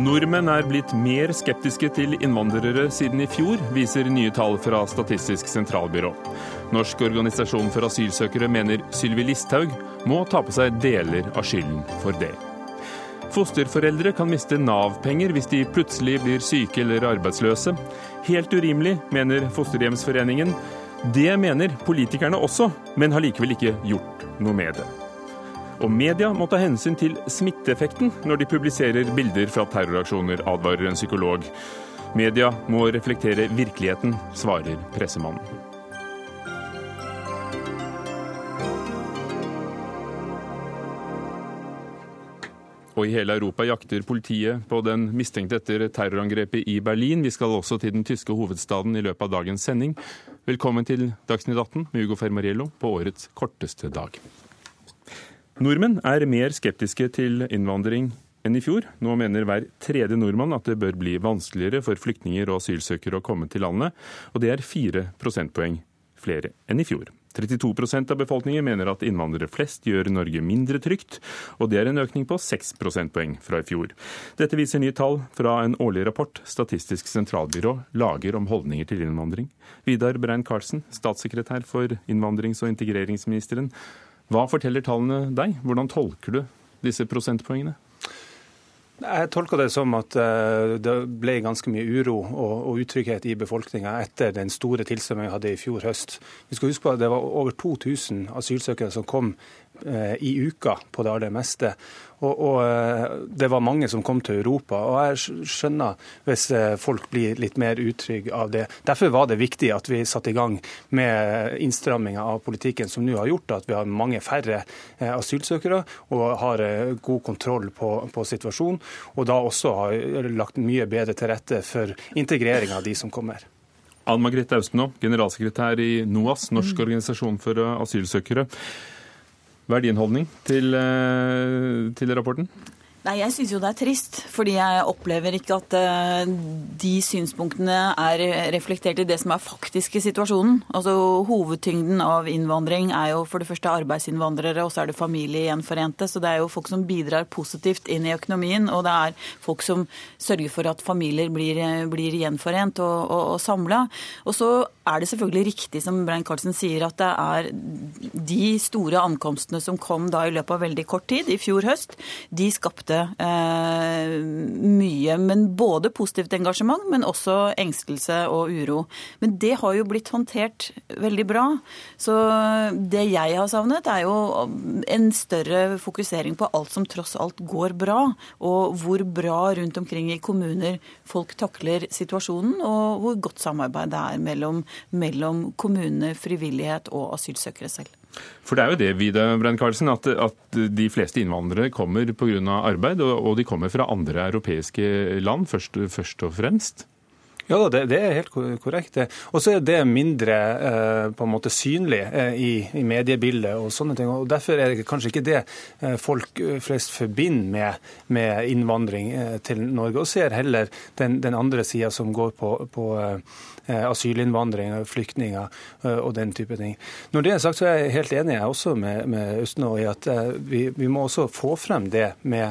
Nordmenn er blitt mer skeptiske til innvandrere siden i fjor, viser nye tall fra Statistisk sentralbyrå. Norsk organisasjon for asylsøkere mener Sylvi Listhaug må ta på seg deler av skylden for det. Fosterforeldre kan miste Nav-penger hvis de plutselig blir syke eller arbeidsløse. Helt urimelig, mener Fosterhjemsforeningen. Det mener politikerne også, men har likevel ikke gjort noe med det. Og media må ta hensyn til smitteeffekten når de publiserer bilder fra terroraksjoner, advarer en psykolog. Media må reflektere virkeligheten, svarer pressemannen. Og i hele Europa jakter politiet på den mistenkte etter terrorangrepet i Berlin. Vi skal også til den tyske hovedstaden i løpet av dagens sending. Velkommen til Dagsnytt 18 med Hugo Fermariello på årets korteste dag. Nordmenn er mer skeptiske til innvandring enn i fjor. Nå mener hver tredje nordmann at det bør bli vanskeligere for flyktninger og asylsøkere å komme til landet, og det er fire prosentpoeng flere enn i fjor. 32% av befolkningen mener at innvandrere flest gjør Norge mindre trygt, og det er en økning på 6 prosentpoeng fra i fjor. Dette viser nye tall fra en årlig rapport Statistisk sentralbyrå lager om holdninger til innvandring. Vidar Brein-Karlsen, statssekretær for innvandrings- og integreringsministeren. Hva forteller tallene deg? Hvordan tolker du disse prosentpoengene? Jeg tolker det som at eh, det ble ganske mye uro og utrygghet i befolkninga etter den store tilstrømmingen vi hadde i fjor høst. Vi skal huske på at Det var over 2000 asylsøkere som kom Eh, i uka på det aller meste. Og, og, eh, Det var mange som kom til Europa. og Jeg skjønner hvis eh, folk blir litt mer utrygge av det. Derfor var det viktig at vi satte i gang med innstramminga av politikken, som nå har gjort at vi har mange færre asylsøkere og har god kontroll på, på situasjonen. Og da også har lagt mye bedre til rette for integrering av de som kommer. Ann Margrethe Austenå, generalsekretær i NOAS, Norsk organisasjon for asylsøkere. Hva er din holdning til, eh, til rapporten? Nei, Jeg syns jo det er trist, fordi jeg opplever ikke at uh, de synspunktene er reflektert i det som er faktiske situasjonen. Altså Hovedtyngden av innvandring er jo for det første arbeidsinnvandrere, og så er det familiegjenforente. Så det er jo folk som bidrar positivt inn i økonomien, og det er folk som sørger for at familier blir, blir gjenforent og, og, og samla. Og så er det selvfølgelig riktig som Brein Karlsen sier, at det er de store ankomstene som kom da i løpet av veldig kort tid, i fjor høst, de skapte eh, mye. Men både positivt engasjement, men også engstelse og uro. Men det har jo blitt håndtert veldig bra. Så det jeg har savnet, er jo en større fokusering på alt som tross alt går bra. Og hvor bra rundt omkring i kommuner folk takler situasjonen, og hvor godt samarbeid det er mellom, mellom kommunene, frivillighet og asylsøkere selv. For det er jo det, Vida Brein-Karlsen, at, at, de fleste innvandrere kommer pga. arbeid, og, og de kommer fra andre europeiske land først, først og fremst? Ja, det, det, er helt korrekt. Og så er det mindre eh, på en måte synlig eh, i, i, mediebildet og sånne ting. og Derfor er det kanskje ikke det eh, folk flest forbinder med, med innvandring til Norge, og ser heller den, den andre sida som går på, på asylinnvandring, flyktninger og den type ting. Når det er sagt, så er jeg helt enig jeg også med, med Østenå i at vi, vi, må også få frem det med,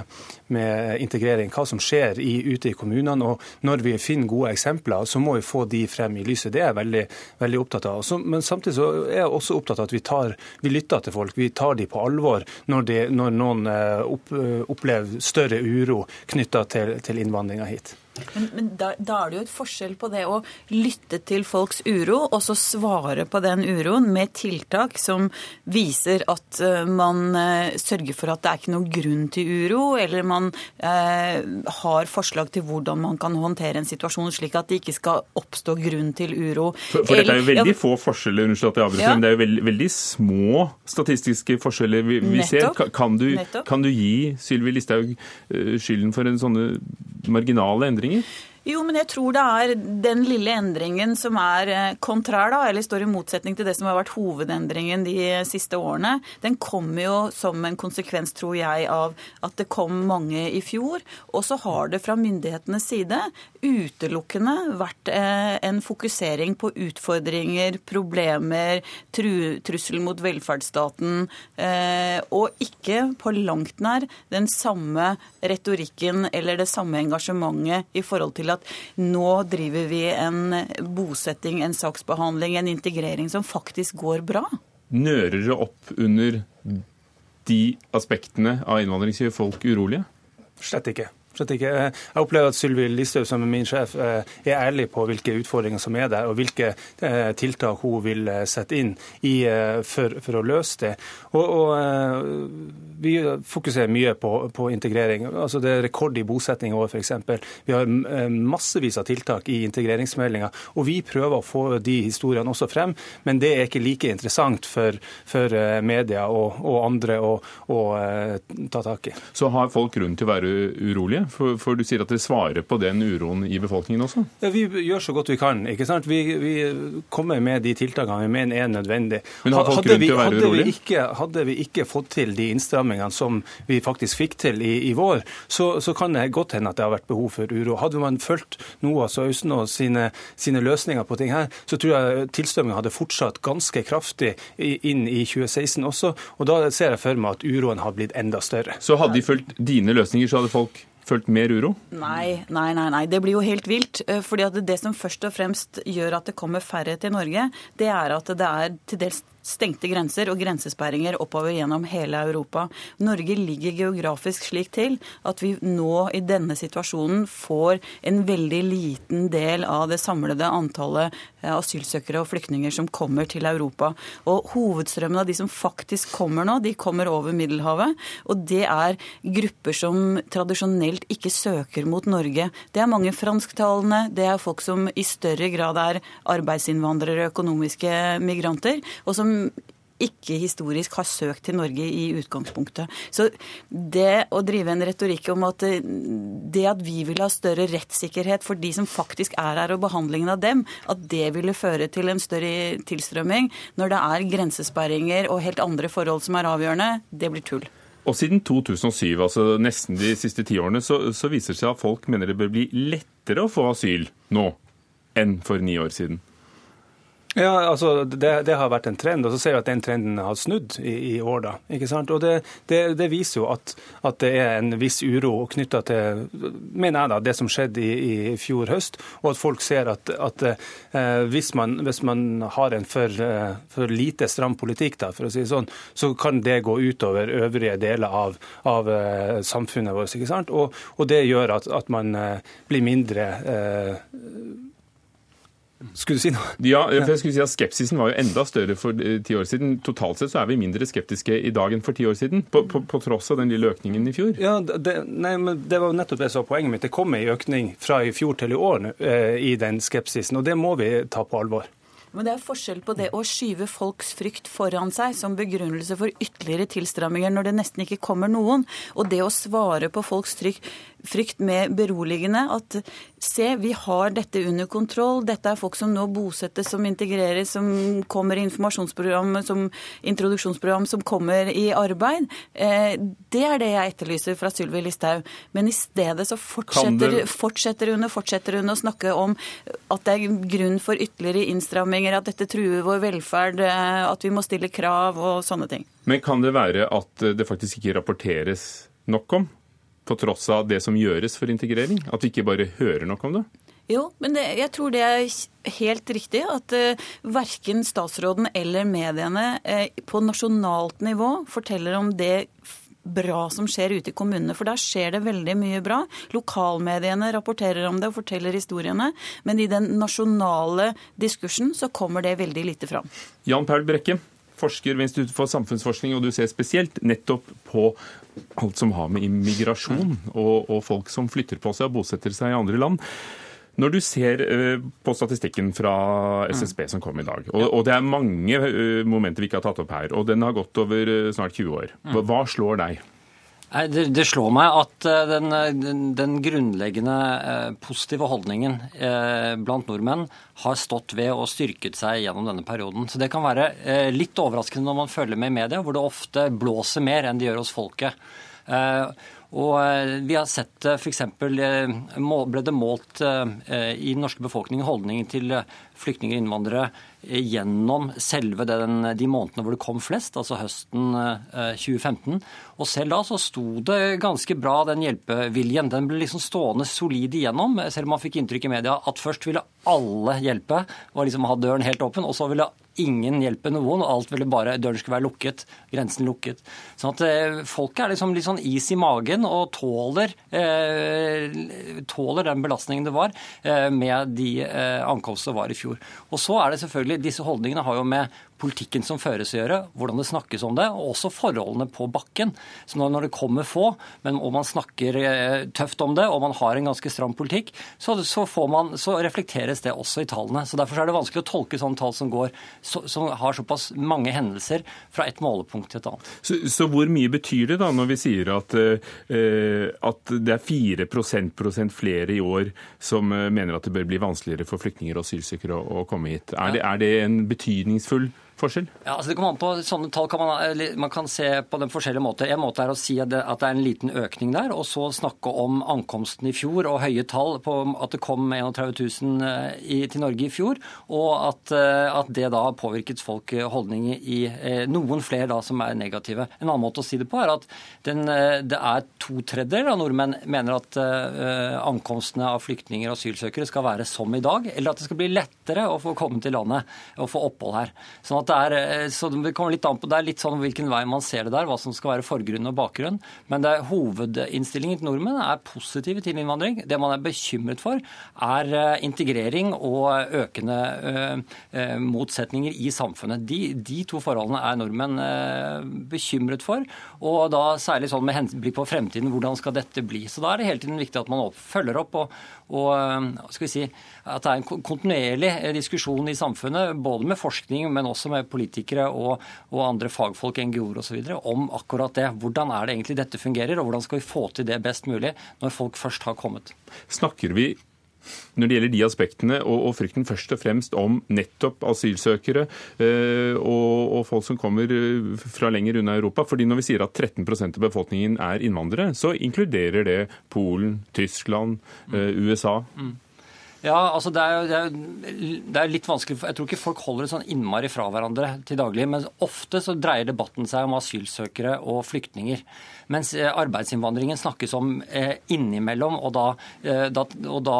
med, integrering, hva som skjer i, ute i kommunene. og Når vi finner gode eksempler, så må vi få de frem i lyset. Det er jeg veldig, veldig opptatt av. Så, men samtidig så er jeg også opptatt av at vi, tar, vi lytter til folk. Vi tar de på alvor når, de, når noen opp, opplever større uro knytta til, til innvandringa hit. Men, men da, da, er det jo et forskjell på det å lytte til folks uro, og så svare på den uroen med tiltak som viser at uh, man uh, sørger for at det er ikke noen grunn til uro, eller man uh, har forslag til hvordan man kan håndtere en situasjon slik at det ikke skal oppstå grunn til uro. For, for dette er jo veldig ja, få forskjeller, unnskyld at jeg avbryter, ja. men det er jo veldig, veldig, små statistiske forskjeller vi, vi ser. Kan du, kan du, gi Sylvi Listhaug skylden for en sånne marginale endringer? company Jo, men jeg tror det er den lille endringen som er eh, kontrær, da, eller står i motsetning til det som har vært hovedendringen de siste årene. Den kommer jo som en konsekvens, tror jeg, av at det kom mange i fjor. Og så har det fra myndighetenes side utelukkende vært eh, en fokusering på utfordringer, problemer, tru, trussel mot velferdsstaten, eh, og ikke på langt nær den samme retorikken eller det samme engasjementet i forhold til at nå driver vi en bosetting, en saksbehandling, en integrering som faktisk går bra. Nører det opp under de aspektene av innvandring som gjør folk urolige? Slett ikke. Slett ikke. Jeg opplever at Sylvi Listhaug, som er min sjef, eh, er ærlig på hvilke utfordringer som er der, og hvilke eh, tiltak hun vil eh, sette inn i, for, for, å løse det. Og, og vi fokuserer mye på, på, integrering. Altså Det er rekord i bosetting i år, f.eks. Vi har massevis av tiltak i integreringsmeldinga. Og vi prøver å få de historiene også frem, men det er ikke like interessant for, for media og, og andre å, å, ta tak i. Så har folk grunn til å være urolige? For, for, du sier at det svarer på den uroen i befolkningen også? Ja, Vi gjør så godt vi kan. ikke sant? Vi, vi kommer med de tiltakene vi mener er nødvendig. Men har folk grunn til å være urolige? Hadde vi ikke fått til de innstrammingene som vi faktisk fikk til i, i vår, så, så, kan det godt hende at det har vært behov for uro. Hadde man fulgt NOAS og Austenås sine, sine, løsninger på ting her, så tror jeg tilstrømmingen hadde fortsatt ganske kraftig inn i 2016 også. Og da ser jeg for meg at uroen har blitt enda større. Så hadde de fulgt dine løsninger, så hadde folk følt mer uro? Nei, nei, nei. nei. Det blir jo helt vilt. Eh, fordi at det som først og fremst gjør at det kommer færre til Norge, det er at det er til dels stengte grenser og grensesperringer oppover gjennom hele Europa. Norge ligger geografisk slik til at vi nå i denne situasjonen får en veldig liten del av det samlede antallet eh, asylsøkere og flyktninger som kommer til Europa. Og Hovedstrømmen av de som faktisk kommer nå, de kommer over Middelhavet. Og det er grupper som tradisjonelt ikke søker mot Norge. Det er mange fransktalende, det er folk som i større grad er arbeidsinnvandrere økonomiske migranter, og som ikke historisk har søkt til Norge i utgangspunktet. Så det å drive en retorikk om at det at vi vil ha større rettssikkerhet for de som faktisk er her, og behandlingen av dem, at det ville føre til en større tilstrømming når det er grensesperringer og helt andre forhold som er avgjørende, det blir tull. Og siden 2007, altså nesten de siste ti årene, så, så viser det seg at folk mener det bør bli lettere å få asyl nå enn for ni år siden. Ja, altså det, det, har vært en trend, og så ser vi at den trenden har snudd i, i år. da, ikke sant? Og Det, det, det viser jo at, at, det er en viss uro knytta til mener jeg da, det som skjedde i, i fjor høst, og at folk ser at, at eh, hvis, man, hvis, man, har en for, eh, for, lite stram politikk, da, for å si det sånn, så kan det gå utover øvrige deler av, av eh, samfunnet vårt. ikke sant? Og, og det gjør at, at man eh, blir mindre eh, skulle du si noe? Ja, for jeg skulle si at Skepsisen var jo enda større for eh, ti år siden. Totalt sett så er vi mindre skeptiske i dag enn for ti år siden, på, på, på tross av den lille økningen i fjor. Ja, det, nei, men det var jo nettopp det som var poenget mitt. Det kom en økning fra i fjor til i år eh, i den skepsisen, og det må vi ta på alvor. Men det er forskjell på det å skyve folks frykt foran seg som begrunnelse for ytterligere tilstramminger når det nesten ikke kommer noen, og det å svare på folks frykt med beroligende at se, vi har dette under kontroll, dette er folk som nå bosettes, som integreres, som kommer i informasjonsprogram, som introduksjonsprogram, som kommer i arbeid. Eh, det er det jeg etterlyser fra Sylvi Listhaug. Men i stedet så fortsetter, fortsetter hun og fortsetter hun å snakke om at det er grunn for ytterligere innstramminger, at dette truer vår velferd, eh, at vi må stille krav og sånne ting. Men kan det være at det faktisk ikke rapporteres nok om, på tross av det som gjøres for integrering? At vi ikke bare hører nok om det? Jo, men det, jeg tror det er helt riktig at uh, verken statsråden eller mediene uh, på nasjonalt nivå forteller om det bra som skjer ute i kommunene, for der skjer det veldig mye bra. Lokalmediene rapporterer om det og forteller historiene, men i den nasjonale diskursen så kommer det veldig lite fram. Jan Paul Brekke, forsker ved Institutt for samfunnsforskning, og du ser spesielt nettopp på alt som har med immigrasjon og, og folk som flytter på seg og bosetter seg i andre land. Når du ser eh, på statistikken fra SSB som kom i dag, og, det er mange eh, momenter vi ikke har tatt opp her, og den har gått over eh, snart 20 år, hva slår deg? Det, det, slår meg at eh, den, den, den grunnleggende eh, positive holdningen eh, blant nordmenn har stått ved og styrket seg gjennom denne perioden. Så Det kan være eh, litt overraskende når man følger med i media, hvor det ofte blåser mer enn det gjør hos folket. Eh, og eh, vi har sett det f.eks. ble det målt i den norske befolkningen holdningen til flyktninger og innvandrere gjennom selve den, de månedene hvor det kom flest, altså høsten 2015. Eh, og selv da så sto det ganske bra, den hjelpeviljen. Den ble liksom stående solid igjennom, selv om man fikk inntrykk i media at først ville alle hjelpe og liksom ha døren helt åpen, og så ville ingen hjelpe noen, og alt ville bare, døren skulle være lukket, grensen lukket. Sånn at eh, Folk er liksom litt sånn is i magen og tåler, eh, tåler den belastningen det var eh, med de eh, ankomstene som var i fjor. Og så er det selvfølgelig, Disse holdningene har jo med politikken som føres å gjøre, hvordan det snakkes om det, og også forholdene på bakken. Så når det kommer få, men om man snakker eh, tøft om det, og man har en ganske stram politikk, så, så, man, så reflekteres det også i tallene. Så Derfor er det vanskelig å tolke sånne tall som, går, så, som har såpass mange hendelser fra et målepunkt til et annet. Så, så hvor mye betyr det da når vi sier at, uh, at det er 4 prosent flere i år som uh, mener at det bør bli vanskeligere for flyktninger og asylsøkere å, å komme hit? Er, det, er det en betydningsfull forskjell? Ja, altså det kommer an på, Sånne tall kan man, man kan se på den forskjellige måter. En måte er å si at det, er en liten økning der, og så snakke om ankomsten i fjor og høye tall på at det kom 31 000 eh, i, til Norge i fjor, og at, eh, at det da har påvirket folk eh, holdninger i noen flere da som er negative. En annen måte å si det på er at den, det er to tredjedeler av nordmenn mener at ankomstene av flyktninger og asylsøkere skal være som i dag, eller at det skal bli lettere å få komme til landet og få opphold her. Sånn at det er, eh, så det kommer litt an på, det er litt sånn hvilken vei man ser det der, hva som skal være forgrunn og bakgrunn. Men det er hovedinnstillingen til nordmenn er positive til innvandring. Det man er bekymret for, er eh, integrering og økende uh, motsetninger i samfunnet. De, de, to forholdene er nordmenn bekymret for. Og da særlig sånn med henblikk på fremtiden, hvordan skal dette bli. Så da er det hele tiden viktig at man følger opp og, og skal vi si, at det er en kontinuerlig diskusjon i samfunnet, både med forskning, men også med politikere og, og andre fagfolk, NGO-er osv. om akkurat det. Hvordan er det egentlig dette fungerer, og hvordan skal vi få til det best mulig når folk først har kommet. Snakker vi når det gjelder de aspektene, og, og, frykten først og fremst om nettopp asylsøkere eh, og, og, folk som kommer eh, fra lenger unna Europa. fordi Når vi sier at 13% av befolkningen er innvandrere, så inkluderer det Polen, Tyskland, eh, USA. Mm. Ja, altså det er, det, er, det er, litt vanskelig. Jeg tror ikke folk holder det sånn innmari fra hverandre til daglig. Men ofte så dreier debatten seg om asylsøkere og flyktninger. Mens eh, arbeidsinnvandringen snakkes om eh, innimellom, og da, eh, da, og da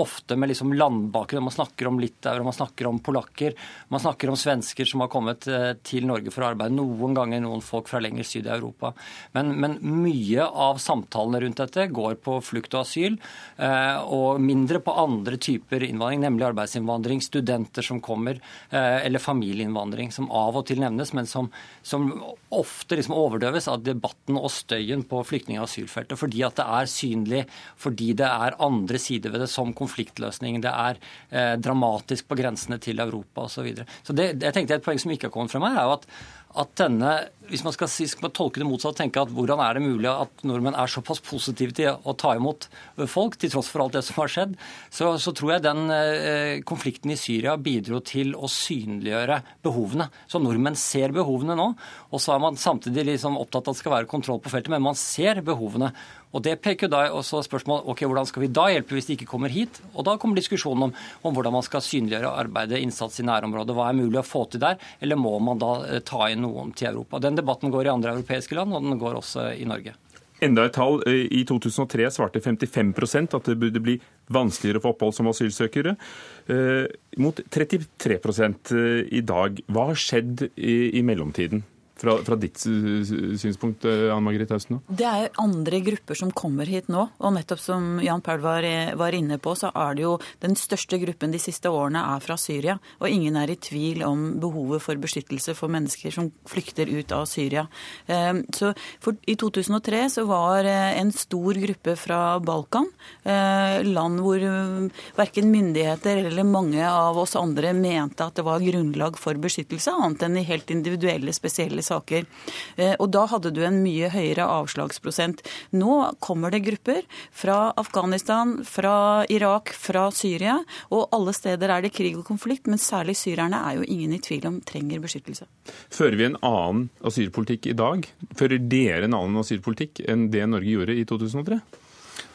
ofte med liksom landbakgrunn. Man snakker om litauere, man snakker om polakker, man snakker om svensker som har kommet til Norge for å arbeide. Noen ganger noen folk fra lenger syd i Europa. Men, men mye av samtalene rundt dette går på flukt og asyl, og mindre på andre typer innvandring, nemlig arbeidsinnvandring, studenter som kommer, eller familieinnvandring, som av og til nevnes, men som, som ofte liksom overdøves av debatt debatten og støyen på flyktning- og asylfeltet. Fordi at det er synlig, fordi det er andre sider ved det, som konfliktløsning. Det er eh, dramatisk på grensene til Europa osv. Så, videre. så det, jeg tenkte Et poeng som ikke har kommet frem her, er jo at at denne, hvis man skal, si, skal tolke det motsatt, tenke at hvordan er det mulig at nordmenn er såpass positive til å ta imot folk, til tross for alt det som har skjedd, så, så tror jeg den eh, konflikten i Syria bidro til å synliggjøre behovene. Så nordmenn ser behovene nå, og så er man samtidig liksom opptatt av at det skal være kontroll på feltet, men man ser behovene. Og Det peker da også spørsmål ok, hvordan skal vi da hjelpe hvis de ikke kommer hit. Og Da kommer diskusjonen om, om hvordan man skal synliggjøre arbeidet, innsats i nærområdet. Hva er mulig å få til der, eller må man da eh, ta inn noen til Europa. Den debatten går i andre europeiske land, og den går også i Norge. Enda et tall. Eh, I 2003 svarte 55% at det burde bli vanskeligere å få opphold som asylsøkere, eh, mot 33 i dag. Hva har skjedd i mellomtiden? Fra, fra ditt synspunkt, eh, Anne Margrethe Austen? Det er andre grupper som kommer hit nå. Og nettopp som Jan Paul var, var, inne på, så er det jo den største gruppen de siste årene er fra Syria. Og ingen er i tvil om behovet for beskyttelse for mennesker som flykter ut av Syria. Eh, så for, I 2003 så var eh, en stor gruppe fra Balkan, land hvor verken myndigheter eller mange av oss andre mente at det var grunnlag for beskyttelse, annet enn i helt individuelle, spesielle saker. Eh, og da hadde du en mye høyere avslagsprosent. Nå kommer det grupper fra Afghanistan, fra Irak, fra Syria, og alle steder er det krig og konflikt, men særlig syrerne er jo ingen i tvil om trenger beskyttelse. Fører vi en annen asylpolitikk i dag? Fører dere en annen asylpolitikk enn det Norge gjorde i 2003?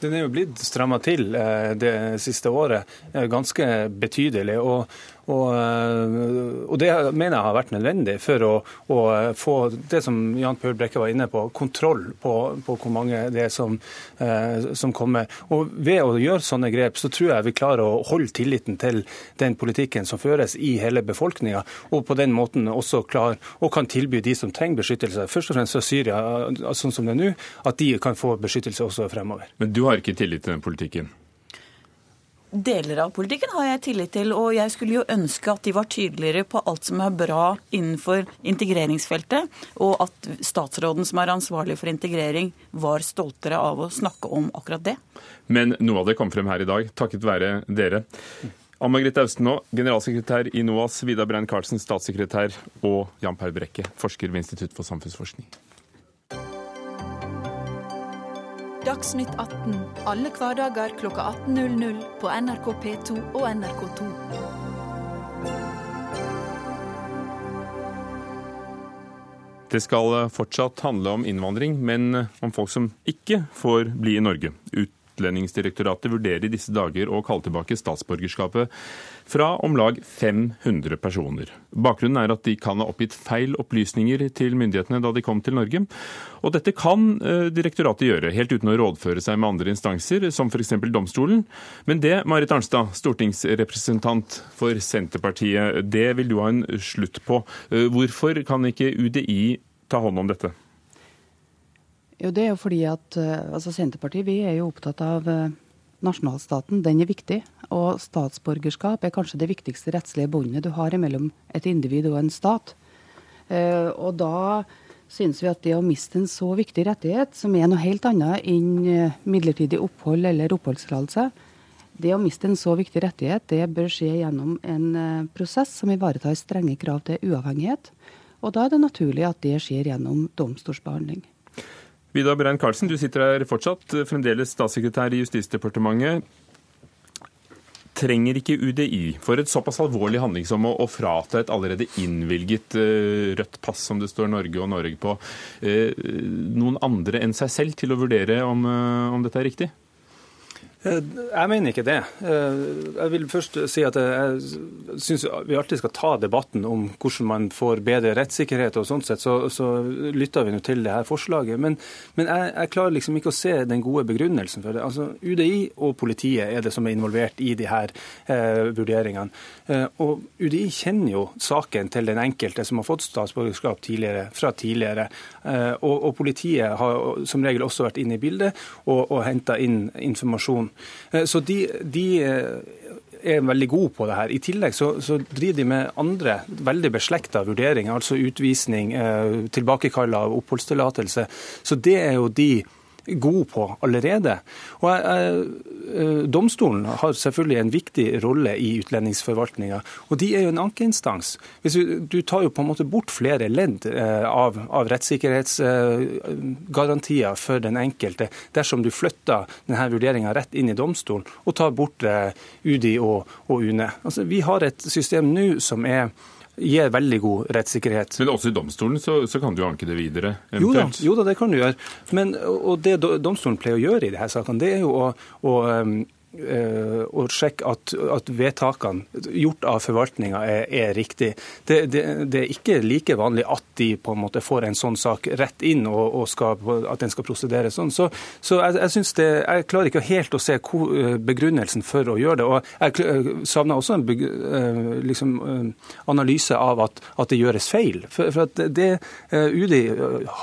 Den er jo blitt stramma til eh, det siste året, eh, ganske betydelig. og og, eh, og, Det mener jeg har vært nødvendig for å, å få det som Jan Paul Brekke var inne på, kontroll på, på hvor mange det er som, eh, som, kommer. Og Ved å gjøre sånne grep så tror jeg vi klarer å holde tilliten til den politikken som føres i hele befolkninga, og på den måten også klar og kan tilby de som trenger beskyttelse, først og fremst fra Syria, sånn som det er nå, at de kan få beskyttelse også fremover. Men du har ikke tillit til den politikken? Deler av politikken har jeg tillit til, og jeg skulle jo ønske at de var tydeligere på alt som er bra innenfor integreringsfeltet, og at statsråden som er ansvarlig for integrering, var stoltere av å snakke om akkurat det. Men noe av det kom frem her i dag, takket være dere. Ann Margrethe Austenå, generalsekretær i NOAS, Vidar Brein Karlsen, statssekretær, og Jan Per Brekke, forsker ved Institutt for samfunnsforskning. Dagsnytt 18 alle hverdager kl 18.00 på NRK P2 og NRK2. Det skal fortsatt handle om innvandring, men om folk som ikke får bli i Norge. Ut Utlendingsdirektoratet vurderer i disse dager å kalle tilbake statsborgerskapet fra om lag 500 personer. Bakgrunnen er at de kan ha oppgitt feil opplysninger til myndighetene da de kom til Norge. Og dette kan eh, direktoratet gjøre, helt uten å rådføre seg med andre instanser, som f.eks. domstolen. Men det, Marit Arnstad, stortingsrepresentant for Senterpartiet, det vil du ha en slutt på. Eh, hvorfor kan ikke UDI ta hånd om dette? Jo, Det er jo fordi at eh, altså Senterpartiet vi er jo opptatt av eh, nasjonalstaten. Den er viktig. Og statsborgerskap er kanskje det viktigste rettslige båndet du har mellom et individ og en stat. Eh, og da synes vi at det å miste en så viktig rettighet, som er noe helt annet enn midlertidig opphold eller oppholdstillatelse, det å miste en så viktig rettighet, det bør skje gjennom en prosess som ivaretar strenge krav til uavhengighet. Og da er det naturlig at det skjer gjennom domstolsbehandling. Vidar Brein Karlsen, du sitter her fortsatt, fremdeles statssekretær i Justisdepartementet. Trenger ikke UDI for et såpass alvorlig handling som å, frata et allerede innvilget uh, rødt pass, som det står Norge og Norge på, uh, noen andre enn seg selv til å vurdere om, om dette er riktig? Eh, jeg mener ikke det. Eh, jeg vil først si at jeg syns vi alltid skal ta debatten om hvordan man får bedre rettssikkerhet. og sånn sett, så, så, lytter vi nå til det her forslaget. Men, men jeg, jeg, klarer liksom ikke å se den gode begrunnelsen for det. Altså, UDI og politiet er det som er involvert i de her eh, vurderingene. Eh, og UDI kjenner jo saken til den enkelte som har fått statsborgerskap tidligere, fra tidligere. Eh, og, og, politiet har som regel også vært inne i bildet og, og henta inn informasjon. Eh, så de, de eh, er veldig gode på det her. I tillegg så, så driver de med andre veldig beslekta vurderinger, altså utvisning, eh, tilbakekall av oppholdstillatelse. Så det er jo de god på allerede. Og eh, Domstolen har selvfølgelig en viktig rolle i utlendingsforvaltninga, og de er jo en ankeinstans. Du, du, tar jo på en måte bort flere ledd eh, av, av rettssikkerhetsgarantier eh, for den enkelte dersom du flytter denne vurderinga rett inn i domstolen og tar bort UDI og, og UNE. Altså, vi har et system nå som er gir veldig god rettssikkerhet. Men også i domstolen så, så kan du anke det videre? Jo da, jo da, det kan du gjøre. Men, og det domstolen pleier å gjøre i disse sakene, det er jo å, å um, og eh, sjekke at, at, vedtakene gjort av forvaltninga er, er riktig. Det, det, det, er ikke like vanlig at de på en måte får en sånn sak rett inn, og, og skal, at den skal prosedere sånn. Så, så jeg, jeg, det, jeg, klarer ikke helt å se eh, begrunnelsen for å gjøre det. Og jeg eh, savner også en liksom, analyse av at, at, det gjøres feil. For, for at det, UDI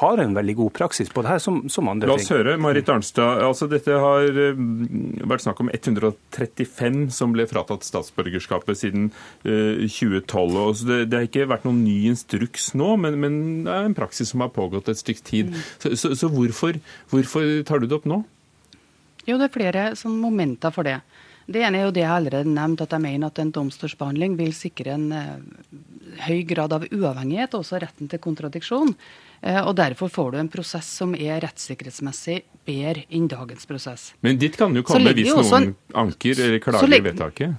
har en veldig god praksis på det her, som, som andre ting. La oss ting. høre, Marit Arnstad. Altså, dette har vært snakk om ett 135 som ble fratatt statsborgerskapet siden 2012. Eh, det, det, har ikke vært noen ny instruks nå, men, men, det er en praksis som har pågått et stykke tid. Mm. Så, så, så hvorfor, hvorfor, tar du det opp nå? Jo, det er flere momenter for det. Det ene er jo det jeg allerede nevnte, at jeg mener at en domstolsbehandling vil sikre en eh, høy grad av uavhengighet, og også retten til kontradiksjon. Eh, og Derfor får du en prosess som er rettssikkerhetsmessig bedre enn dagens prosess. Men dit kan jo komme hvis noen anker eller klager vedtaket?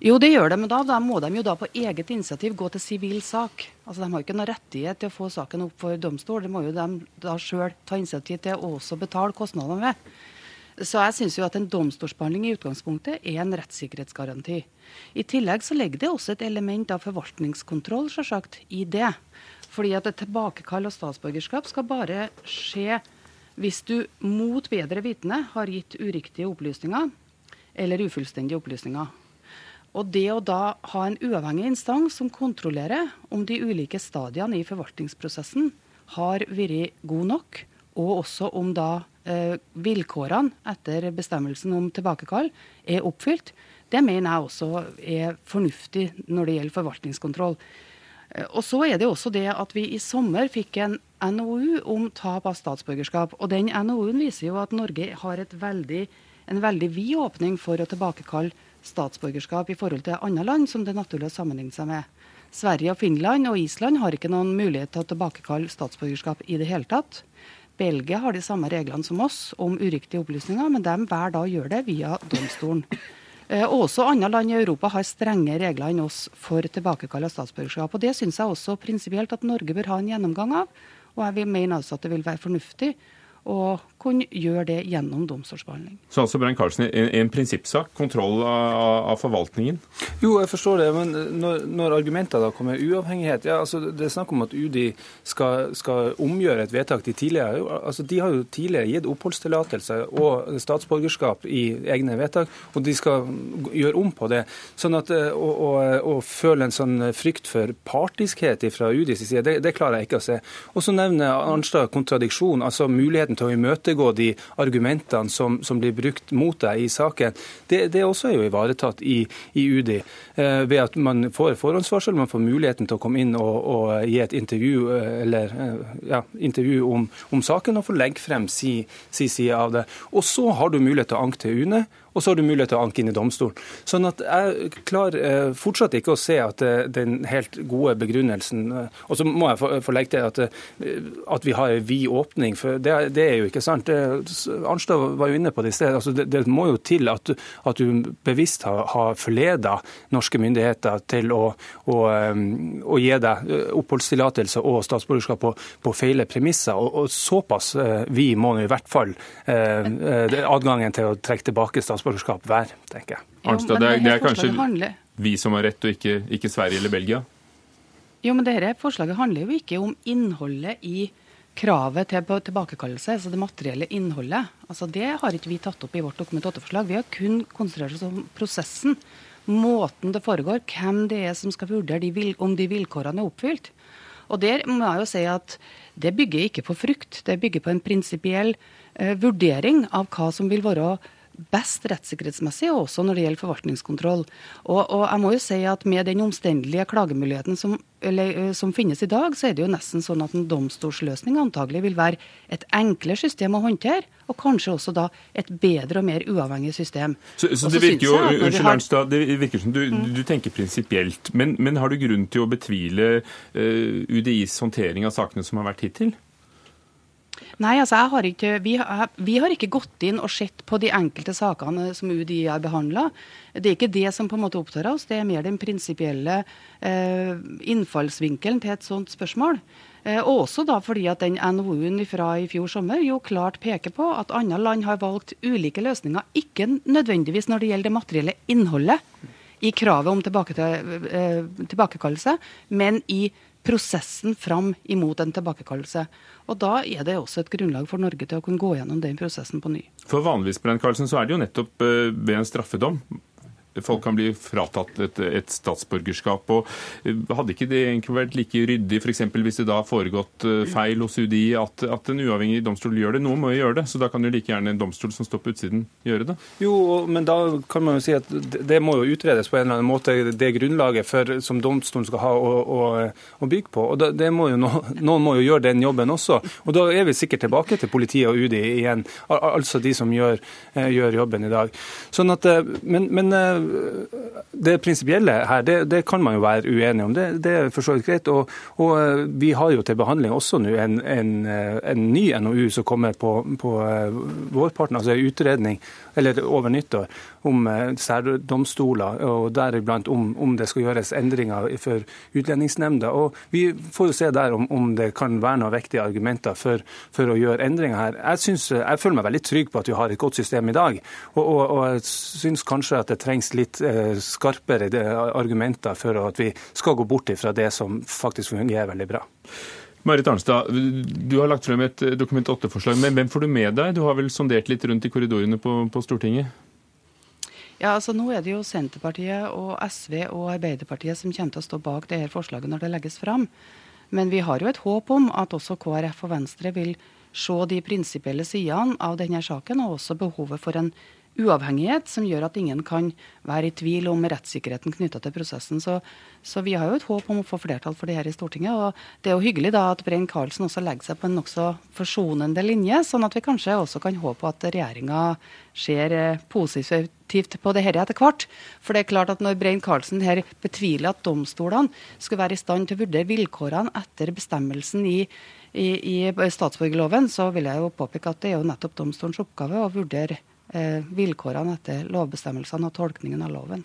Jo, det gjør det, men da, da, må de jo da på eget initiativ gå til sivil sak. Altså, De har jo ikke noen rettighet til å få saken opp for domstol. Det må jo de da sjøl ta initiativ til å også betale kostnadene ved. Så jeg syns jo at en domstolsbehandling i utgangspunktet er en rettssikkerhetsgaranti. I tillegg så ligger det også et element av forvaltningskontroll selvsagt, i det. Fordi at et tilbakekall av statsborgerskap skal bare skje hvis du mot bedre vitende har gitt uriktige opplysninger eller ufullstendige opplysninger. Og det å da ha en uavhengig instans som kontrollerer om de ulike stadiene i forvaltningsprosessen har vært gode nok, og også om da eh, vilkårene etter bestemmelsen om tilbakekall er oppfylt, det mener jeg også er fornuftig når det gjelder forvaltningskontroll. Eh, og så er det også det at vi i sommer fikk en NOU om tap av statsborgerskap. Og den NOU-en viser jo at Norge har veldig, en veldig vid åpning for å tilbakekalle statsborgerskap i forhold til andre land som det er naturlig å sammenligne seg med. Sverige og Finland og Island har ikke noen mulighet til å tilbakekalle statsborgerskap i det hele tatt. Belgia har de samme reglene som oss om uriktige opplysninger, men de velger da å gjøre det via domstolen. Eh, også andre land i Europa har strenge regler enn oss for tilbakekall av statsborgerskap. og Det syns jeg også prinsipielt at Norge bør ha en gjennomgang av. Og jeg mener altså at det vil være fornuftig og kunne gjøre det gjennom domstolsbehandling. Så altså Brein Karlsen, en, en prinsippsak, kontroll av, av, forvaltningen? Jo, jeg forstår det, men når, når argumenter da kommer uavhengighet ja, altså Det er snakk om at UDI skal, skal omgjøre et vedtak de tidligere altså De har jo tidligere gitt oppholdstillatelse og statsborgerskap i egne vedtak, og de skal gjøre om på det. Sånn at eh, Å, å, å føle en sånn frykt for partiskhet fra UDIs side, det, det klarer jeg ikke å se. Og så nevner Arnstad kontradiksjon, altså muligheten til å imøtegå de argumentene som, som blir brukt mot deg i saken. Det, det også er jo ivaretatt i, i UDI eh, ved at man får forhåndsvarsel, man får muligheten til å komme inn og, og gi et intervju, eh, eller, eh, ja, intervju om, om, saken og få legge frem sin si side av det. Og så har du mulighet til å anke til UNE og så har du mulighet til å anke inn i domstolen. Sånn at Jeg klarer eh, fortsatt ikke å se at eh, den helt gode begrunnelsen eh, Og så må jeg få legge til at, at vi har en vid åpning, for det, det, er jo ikke sant. Arnstad var jo inne på det i sted. Altså det, det, må jo til at, at du bevisst har, har forleda norske myndigheter til å, å, å gi deg oppholdstillatelse og statsborgerskap på, på feile premisser. Og, og såpass vi må nå i hvert fall adgangen til å trekke tilbake statsborgerskap statsborgerskap hver, tenker jeg. Arnstad, det, er, det er kanskje vi som har rett, og ikke, ikke Sverige eller Belgia? Jo, men dette forslaget handler jo ikke om innholdet i kravet til tilbakekallelse, altså det materielle innholdet. Altså Det har ikke vi tatt opp i vårt Dokument 8-forslag. Vi har kun konsentrert oss om prosessen. Måten det foregår, hvem det er som skal vurdere de om de vilkårene er oppfylt. Og der må jeg jo si at Det bygger ikke på frukt, det bygger på en prinsipiell eh, vurdering av hva som vil være best rettssikkerhetsmessig, og også når det gjelder forvaltningskontroll. Og, og, jeg må jo si at Med den omstendelige klagemuligheten som, eller, som, finnes i dag, så er det jo nesten sånn at en domstolsløsning antagelig vil være et enklere system å håndtere, og kanskje også da et bedre og mer uavhengig system. Så, så det virker jo, unnskyld har... Arnstad, det virker som du, mm. du tenker prinsipielt, men, men, har du grunn til å betvile uh, UDIs håndtering av sakene som har vært hittil? Nei, altså har ikke, vi, har, vi, har, ikke gått inn og sett på de enkelte sakene som UDI har behandla. Det er ikke det som på en måte opptar oss, det er mer den prinsipielle eh, innfallsvinkelen til et sånt spørsmål. Eh, også da fordi at den NOU-en fra i fjor sommer jo klart peker på at andre land har valgt ulike løsninger, ikke nødvendigvis når det gjelder det materielle innholdet i kravet om tilbake til, eh, tilbakekallelse, men i prosessen fram imot en tilbakekallelse. Og Da er det også et grunnlag for Norge til å kunne gå gjennom den prosessen på ny. For Vanligvis så er det jo nettopp eh, ved en straffedom folk kan bli fratatt et, et statsborgerskap. og eh, Hadde ikke det egentlig vært like ryddig f.eks. hvis det da har foregått eh, feil hos UDI, at, at, en uavhengig domstol gjør det? Noen må jo gjøre det, så da kan jo like gjerne en domstol som står på utsiden, gjøre det? Jo, men da kan man jo si at det må jo utredes på en eller annen måte, det grunnlaget for, som domstolen skal ha å, å, å bygge på. og det må jo, Noen må jo gjøre den jobben også. og Da er vi sikkert tilbake til politiet og UDI igjen, altså de som gjør, eh, gjør jobben i dag. Sånn at, men, men det prinsipielle her, det, det, kan man jo være uenig om. Det, det er for så vidt greit. Og, og, eh, vi har jo til behandling også nå en, en, eh, en, ny NOU som kommer på, på eh, vårparten, altså utredning eller over nyttår, om særdomstoler, og deriblant om, om det skal gjøres endringer for Utlendingsnemnda. Og Vi får jo se der om, om det kan være noen vektige argumenter for, for å gjøre endringer her. Jeg, synes, jeg, føler meg veldig trygg på at vi har et godt system i dag, og, og, og jeg syns kanskje at det trengs litt eh, skarpere argumenter for at vi skal gå bort fra det som faktisk fungerer veldig bra. Marit Arnstad, du har lagt frem et Dokument 8-forslag, men hvem får du med deg? Du har vel sondert litt rundt i korridorene på, på Stortinget? Ja, altså Nå er det jo Senterpartiet og SV og Arbeiderpartiet som kommer til å stå bak det her forslaget når det legges fram. Men vi har jo et håp om at også KrF og Venstre vil se de prinsipielle sidene av denne saken, og også behovet for en uavhengighet som gjør at ingen kan være i tvil om rettssikkerheten knytta til prosessen. Så, så, vi har jo et håp om å få flertall for det her i Stortinget. Og det er jo hyggelig da at Brein Karlsen også legger seg på en nokså forsonende linje, sånn at vi kanskje også kan håpe at regjeringa ser eh, positivt på det her etter hvert. For det er klart at når Brein Karlsen her betviler at domstolene skulle være i stand til å vurdere vilkårene etter bestemmelsen i i, i statsborgerloven, så vil jeg jo påpeke at det er jo nettopp domstolens oppgave å vurdere vilkårene etter lovbestemmelsene og tolkningen av loven.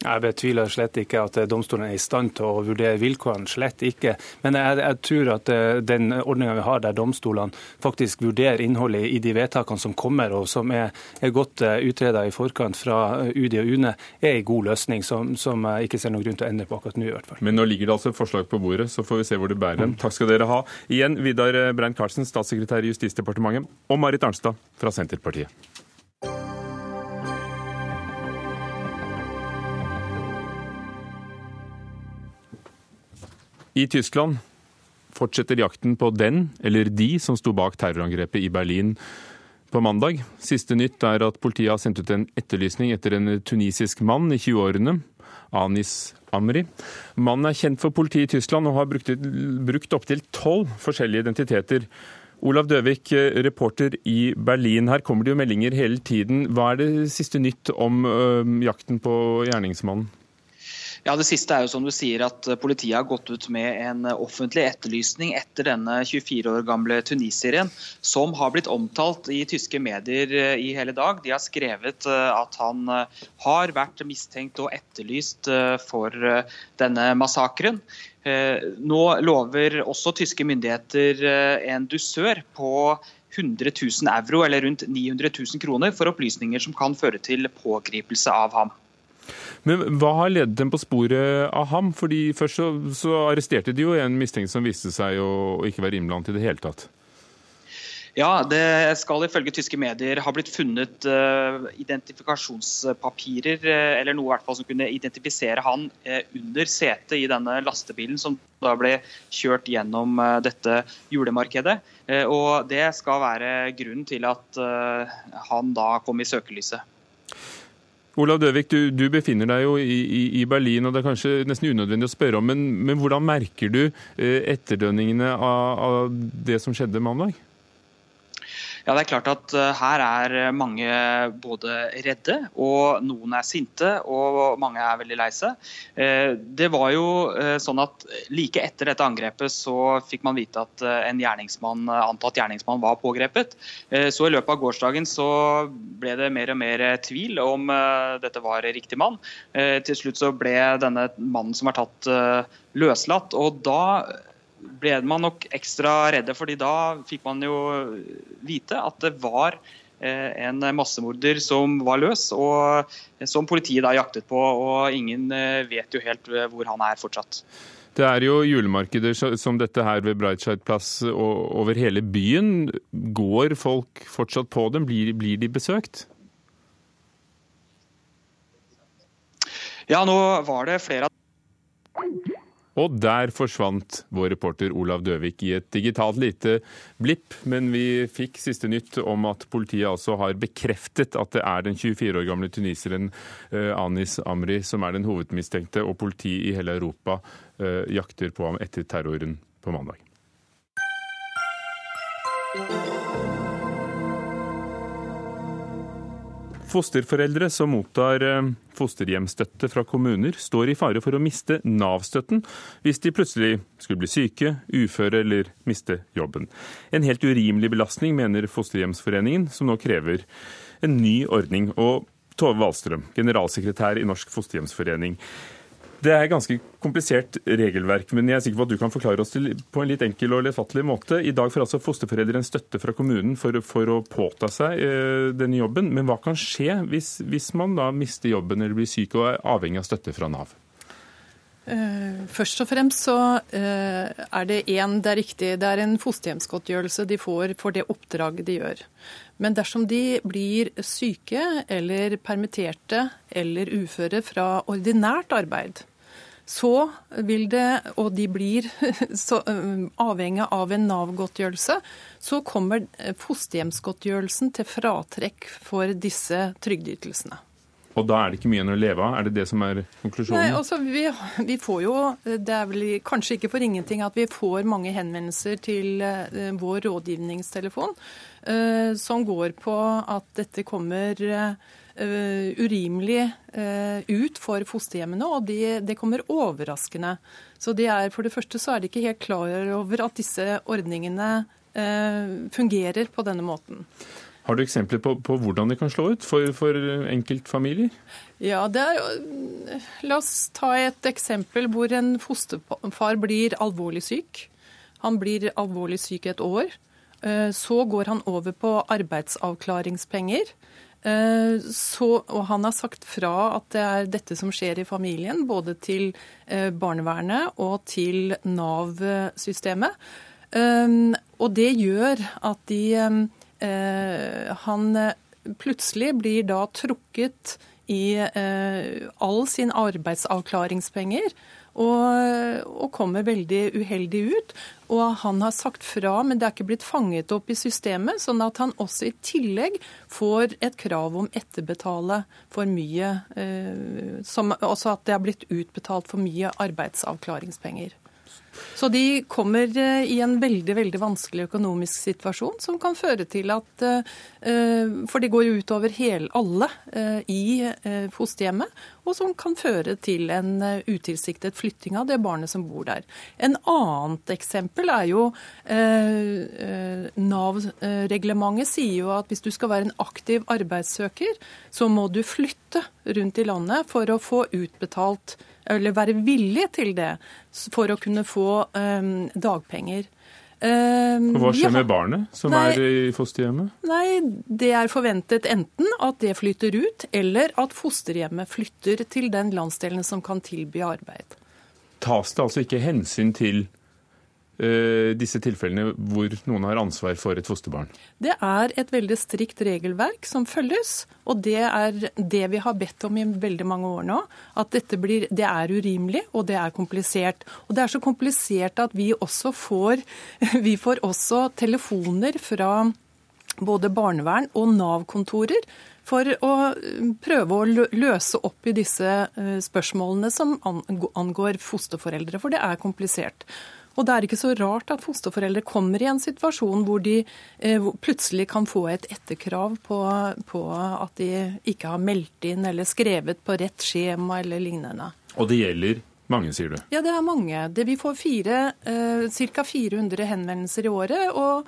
Jeg betviler slett ikke at domstolen er i stand til å vurdere vilkårene, slett ikke. Men jeg, jeg tror at eh, den ordninga vi har der domstolene faktisk vurderer innholdet i de vedtakene som kommer, og som er, er godt eh, utreda i forkant fra UDI og UNE, er en god løsning som, som, jeg ikke ser noen grunn til å endre på akkurat nå. i hvert fall. Men nå ligger det altså et forslag på bordet, så får vi se hvor det bærer hen. Takk skal dere ha. Igjen Vidar Brein-Karlsen, statssekretær i Justisdepartementet, og Marit Arnstad fra Senterpartiet. I Tyskland fortsetter jakten på den eller de som sto bak terrorangrepet i Berlin på mandag. Siste nytt er at politiet har sendt ut en etterlysning etter en tunisisk mann i 20-årene, Anis Amri. Mannen er kjent for politiet i Tyskland og har brukt, brukt opptil tolv forskjellige identiteter. Olav Døvik, reporter i Berlin. Her kommer det jo meldinger hele tiden. Hva er det siste nytt om ø, jakten på gjerningsmannen? Ja, Det siste er jo som du sier at eh, politiet har gått ut med en eh, offentlig etterlysning etter denne 24 år gamle tunisieren, som har blitt omtalt i tyske medier eh, i hele dag. De har skrevet at han har vært mistenkt og etterlyst for denne massakren. Nå lover også tyske myndigheter en dusør på 100 000 euro, eller rundt 900 000 kroner, for opplysninger som kan føre til pågripelse av ham. Men hva har ledet dem på sporet av ham? Fordi Først så, så arresterte de jo en mistenkt som viste seg å ikke være innblandet i det hele tatt. Ja, det skal ifølge tyske medier ha blitt funnet uh, identifikasjonspapirer, uh, eller noe i hvert fall som kunne identifisere han uh, under setet i denne lastebilen som da ble kjørt gjennom dette julemarkedet. og Det skal være grunnen til at han da kom i søkelyset. Olav Døvik, du, du, befinner deg jo i, i, i, Berlin, og det er kanskje nesten unødvendig å spørre om, men, men hvordan merker du eh, etterdønningene av, av det som skjedde mandag? Ja, det er klart at eh, Her er mange både redde, og noen er sinte, og mange er veldig lei seg. Eh, det var jo eh, sånn at Like etter dette angrepet så fikk man vite at en gjerningsmann, antatt gjerningsmann var pågrepet. Så I løpet av gårsdagen så ble det mer og mer tvil om dette var riktig mann. Til slutt så ble denne mannen som var tatt, løslatt. og da ble man nok ekstra redde, fordi da fikk man jo vite at det var eh, en massemorder som var løs, og som politiet da jaktet på. og Ingen eh, vet jo helt eh, hvor han er fortsatt. Det er jo julemarkeder som dette her ved Breitscheid-plass over hele byen. Går folk fortsatt på dem? Blir, blir de besøkt? Ja, nå var det flere av og der forsvant vår reporter Olav Døvik i et digitalt lite blipp. Men vi fikk siste nytt om at politiet altså har bekreftet at det er den 24 år gamle tuniseren eh, Anis Amri som er den hovedmistenkte, og politiet i hele Europa eh, jakter på ham etter terroren på mandag. Fosterforeldre som mottar eh, fosterhjemsstøtte fra kommuner, står i fare for å miste Nav-støtten hvis de plutselig skulle bli syke, uføre eller miste jobben. En helt urimelig belastning, mener Fosterhjemsforeningen, som nå krever en ny ordning. Og Tove Wahlstrøm, generalsekretær i Norsk Fosterhjemsforening. Det er ganske komplisert regelverk, men jeg er sikker på at du kan forklare oss til, på en litt enkel og lettfattelig måte. I dag får altså fosterforeldre en støtte fra kommunen for, for å påta seg eh, denne jobben. Men hva kan skje hvis, hvis, man da mister jobben eller blir syk og er avhengig av støtte fra Nav? Uh, først og fremst så uh, er det én, det er riktig, det er en fosterhjemsgodtgjørelse de får for det oppdraget de gjør. Men dersom de blir syke eller permitterte eller uføre fra ordinært arbeid, så vil det, og de blir så, uh, avhengig av en Nav-godtgjørelse, så kommer fosterhjemsgodtgjørelsen til fratrekk for disse trygdeytelsene. Og da er det ikke mye å leve av? Er det det som er konklusjonen? Nei, altså vi, vi, får jo, Det er vel kanskje ikke for ingenting at vi får mange henvendelser til vår rådgivningstelefon som går på at dette kommer urimelig ut for fosterhjemmene, og det, de kommer overraskende. Så det er, For det første så er de ikke helt klar over at disse ordningene fungerer på denne måten. Har du eksempler på, på hvordan det kan slå ut for, for enkeltfamilier? Ja, er, La oss ta et eksempel hvor en fosterfar blir alvorlig syk. Han blir alvorlig syk et år. Eh, så går han over på arbeidsavklaringspenger. Eh, så, og han har sagt fra at det er dette som skjer i familien, både til eh, barnevernet og til Nav-systemet. Og det gjør at de Eh, han eh, plutselig blir da trukket i eh, all sin arbeidsavklaringspenger. Og, og, kommer veldig uheldig ut. Og han har sagt fra, men det er ikke blitt fanget opp i systemet, sånn at han også i tillegg får et krav om etterbetale for mye eh, som, Også at det er blitt utbetalt for mye arbeidsavklaringspenger. Så de kommer eh, i en veldig veldig vanskelig økonomisk situasjon, som kan føre til at eh, For det går jo utover hele, alle eh, i fosterhjemmet, og som kan føre til en utilsiktet flytting av det barnet som bor der. En annet eksempel er jo Nav-reglementet sier jo at hvis du skal være en aktiv arbeidssøker, så må du flytte rundt i landet for å få utbetalt eller være villig til det, for å kunne få um, dagpenger. Um, Hva skjer ja. med barnet som nei, er i fosterhjemmet? Nei, Det er forventet enten at det flytter ut, eller at fosterhjemmet flytter til den landsdelen som kan tilby arbeid. Tas det altså ikke hensyn til disse tilfellene hvor noen har ansvar for et fosterbarn? Det er et veldig strikt regelverk som følges, og det er det vi har bedt om i veldig mange år nå. At dette blir, det er urimelig, og det er komplisert. Og det er så komplisert at vi også får, vi får også telefoner fra både barnevern og Nav-kontorer for å prøve å løse opp i disse eh, spørsmålene som angår fosterforeldre, for det er komplisert. Og det er ikke så rart at fosterforeldre kommer i en situasjon hvor de eh, plutselig kan få et etterkrav på, på, at de ikke har meldt inn eller skrevet på rett skjema eller lignende. Og det gjelder mange, sier du? Ja, det er mange. Det, vi får fire, eh, ca. 400 henvendelser i året. og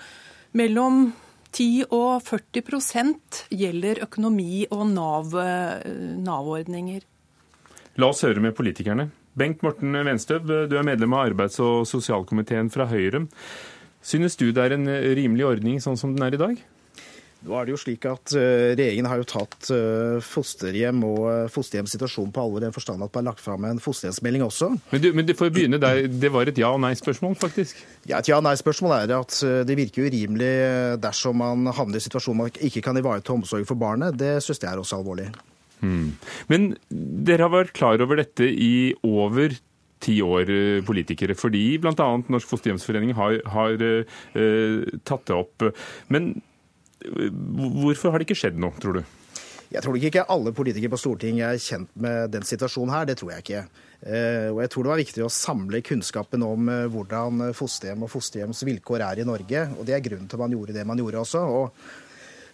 mellom 10 og 40 gjelder økonomi og eh, Nav-ordninger. Nav La oss høre med politikerne. Bengt Morten Venstøv, du er medlem av arbeids- og sosialkomiteen fra Høyre. Synes du det er en rimelig ordning sånn som den er i dag? Nå er det jo slik at uh, Regjeringen har jo tatt uh, fosterhjem og uh, fosterhjems situasjon på alvor i den forstand at man har lagt fram en fosterhjemsmelding også. Men du, men du får begynne der. Det var et ja- og nei-spørsmål, faktisk? Ja, Et ja- og nei-spørsmål er at det virker urimelig dersom man havner i situasjonen man ikke kan ivareta omsorgen for barnet. Det synes jeg er også alvorlig. Mm. Men dere har vært klar over dette i over ti år, eh, politikere, fordi bl.a. Norsk Fosterhjemsforening har, har uh, tatt det opp. Men hvorfor har det ikke skjedd noe, tror du? Jeg tror ikke alle politikere på Stortinget er kjent med den situasjonen her. Det tror jeg ikke. Og jeg tror det var viktig å samle kunnskapen om hvordan fosterhjem og fosterhjems vilkår er i Norge. Og det er grunnen til at man gjorde det man gjorde også. Og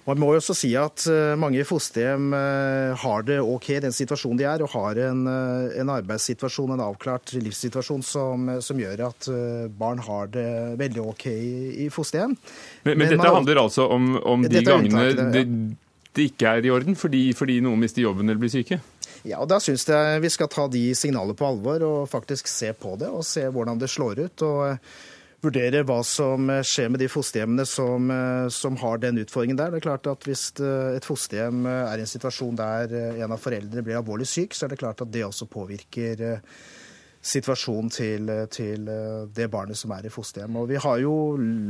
man må jo også si at eh, mange fosterhjem eh, har det OK i den situasjonen de er, og har en, eh, en arbeidssituasjon, en avklart livssituasjon som, som, gjør at barn har det veldig OK i, fosterhjem. Men, men, men dette man, handler altså om, om de gangene det, det, ikke er i orden fordi, fordi noen mister jobben eller blir syke? Ja, og Da syns jeg vi skal ta de signalene på alvor og faktisk se på det, og se hvordan det slår ut. og vurdere hva som skjer med de fosterhjemmene som, eh, som, har den utfordringen der. Det er klart at Hvis eh, et fosterhjem eh, er i en situasjon der en av foreldrene blir alvorlig syk, så er det klart at det også påvirker situasjonen til, til, det barnet som er i fosterhjem. Og Vi har jo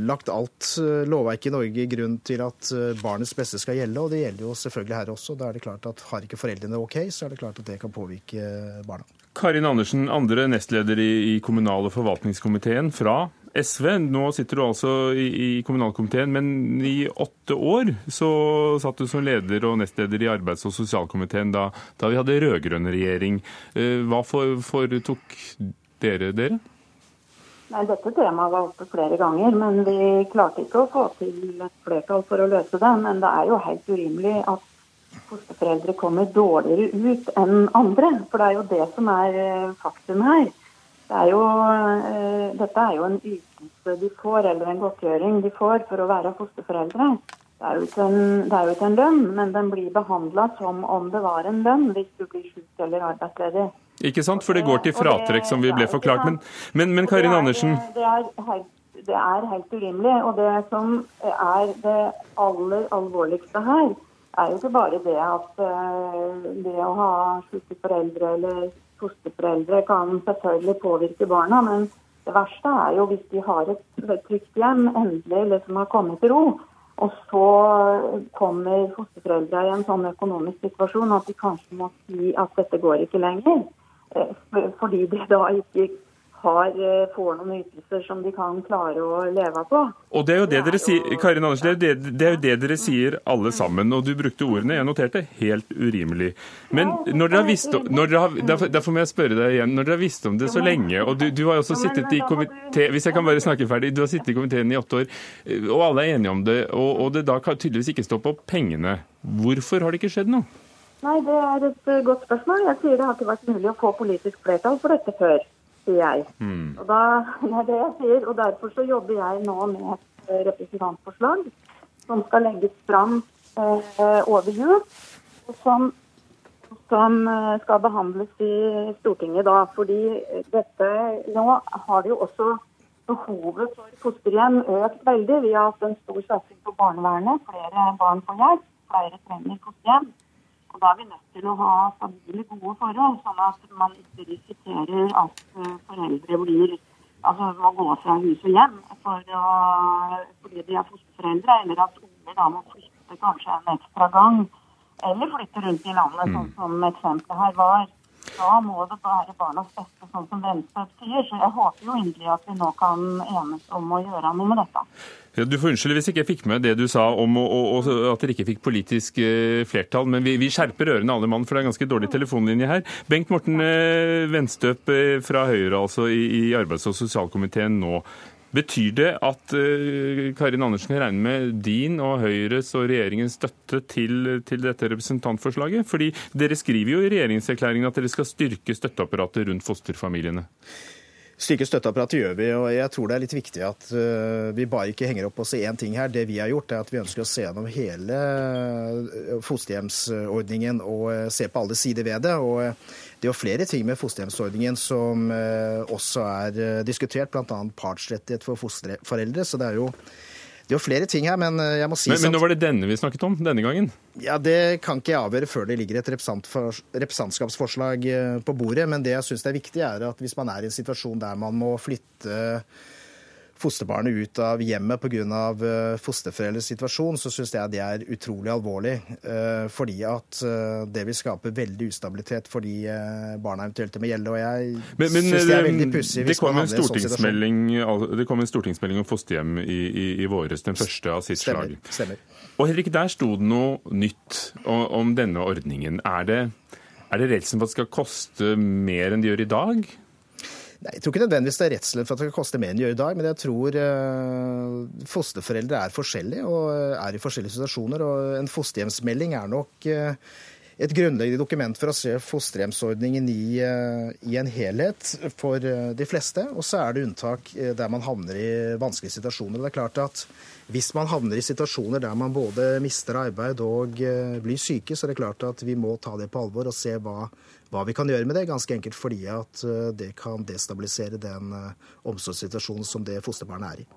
lagt alt lovverket i Norge i grunn til at barnets beste skal gjelde, og det gjelder jo selvfølgelig her også. Da er det klart at Har ikke foreldrene OK, så er det klart at det kan påvirke barna. Karin Andersen, andre nestleder i kommunal- og forvaltningskomiteen fra SV. Nå sitter du altså i, kommunalkomiteen, men i åtte år så satt du som leder og nestleder i arbeids- og sosialkomiteen da, da vi hadde rød-grønn regjering. Eh, hva foretok dere dere? Nei, Dette temaet var oppe flere ganger, men vi klarte ikke å få til et flertall for å løse det. Men det er jo helt urimelig at fosterforeldre kommer dårligere ut enn andre. For det er jo det som er eh, faktum her. Det er jo, eh, dette er jo en ytelse de får, eller en godtgjøring de får for å være fosterforeldre. Det er, jo ikke en, det er jo ikke en lønn, men den blir behandla som om det var en lønn hvis du blir syk eller arbeidsledig. Ikke sant, for det går til fratrekk, som vi ble forklart. Men, men, men Karin Andersen? Det er, helt, det er helt urimelig. Og det som er det aller alvorligste her, er jo ikke bare det at uh, det å ha syke foreldre eller fosterforeldre kan selvfølgelig påvirke barna, men det verste er jo hvis de har et trygt hjem, endelig liksom har kommet til ro. Og så kommer fosterforeldre i en sånn økonomisk situasjon at de kanskje må si at dette går ikke lenger. Eh, fordi de da ikke har, eh, får noen ytelser som de kan klare å leve på. Og Det er jo det, dere sier, Karin Andersen, det, det, er jo det dere sier alle sammen. og Du brukte ordene, jeg noterte, helt urimelig. Men når dere har visst om, har, derfor, derfor, må jeg spørre deg igjen. Når dere har visst om det så lenge, og du, du har også sittet i komité Hvis jeg kan bare snakke ferdig. Du har sittet i komiteen i åtte år, og alle er enige om det. Og, og det da kan tydeligvis ikke stå på pengene. Hvorfor har det ikke skjedd noe? Nei, Det er et eh, godt spørsmål. Jeg sier det har ikke vært mulig å få politisk flertall for dette før sier jeg. Mm. Og da, det er det jeg sier, og Derfor så jobber jeg nå med et representantforslag som skal legges fram eh, over jul. Som, som eh, skal behandles i Stortinget da. Fordi dette Nå har det jo også behovet for fosterhjem økt veldig. Vi har hatt en stor satsing på barnevernet. Flere barn får hjelp. Flere trenger fosterhjem. Og Da er vi nødt til å ha stabile, gode forhold, sånn at man ikke risikerer at eh, foreldre blir altså må gå fra hus og hjem for å, fordi de er fosterforeldre, eller at unger da må flytte kanskje en ekstra gang, eller flytte rundt i landet, sånn som eksempelet her var. Da må det være barnas beste, sånn som Venstre sier. Så jeg håper jo inderlig at vi nå kan enes om å gjøre noe med dette. Du får unnskylde hvis ikke jeg fikk med det du sa om å, å, at dere ikke fikk politisk eh, flertall, men vi, vi skjerper ørene alle mann, for det er en ganske dårlig telefonlinje her. Bengt Morten eh, Venstøp eh, fra Høyre, altså i, i arbeids- og sosialkomiteen nå. Betyr det at uh, Karin Andersen kan regne med din og Høyres og regjeringens støtte til, til, dette representantforslaget? Fordi dere skriver jo i regjeringserklæringen at dere skal styrke støtteapparatet rundt fosterfamiliene. Styrke støtteapparatet gjør vi, og jeg tror det er litt viktig at uh, vi bare ikke henger opp oss i én ting her. Det vi har gjort, er at vi ønsker å se gjennom hele uh, fosterhjemsordningen og se på alle sider ved det. og det er jo flere ting med fosterhjemsordningen som også er diskutert, bl.a. partsrettighet for fosterforeldre. Så det er jo det er jo flere ting her, men jeg må si Men, men nå var det denne vi snakket om denne gangen? Ja, Det kan ikke jeg avgjøre før det ligger et representantskapsforslag på bordet. Men det jeg syns er viktig, er at hvis man er i en situasjon der man må flytte fosterbarnet ut av hjemmet pga. Eh, fosterforeldres situasjon, så syns jeg det er utrolig alvorlig. Eh, fordi at eh, det vil skape veldig ustabilitet for de barna eventuelt det må gjelde. Og jeg syns det er veldig pussig handler i en sånn situasjon. Det kom en stortingsmelding om fosterhjem i, i, i våres, den første av sitt stemmer, slag. Stemmer. Og Henrik, der sto det noe nytt om, om denne ordningen. Er det, er det redselen for at det skal koste mer enn det gjør i dag? Nei, Jeg tror ikke nødvendigvis det er redselen for at det kan koste mer enn det gjør i dag, men jeg tror eh, fosterforeldre er forskjellige og er i forskjellige situasjoner. og En fosterhjemsmelding er nok eh, et grunnleggende dokument for å se fosterhjemsordningen i, eh, i, en helhet for eh, de fleste. Og så er det unntak eh, der man havner i vanskelige situasjoner. Det er klart at Hvis man havner i situasjoner der man både mister arbeid og blir syke, så er det klart at vi må ta det på alvor og se hva, hva vi kan gjøre med det. Ganske enkelt fordi at det kan destabilisere den omsorgssituasjonen som det fosterbarnet er i.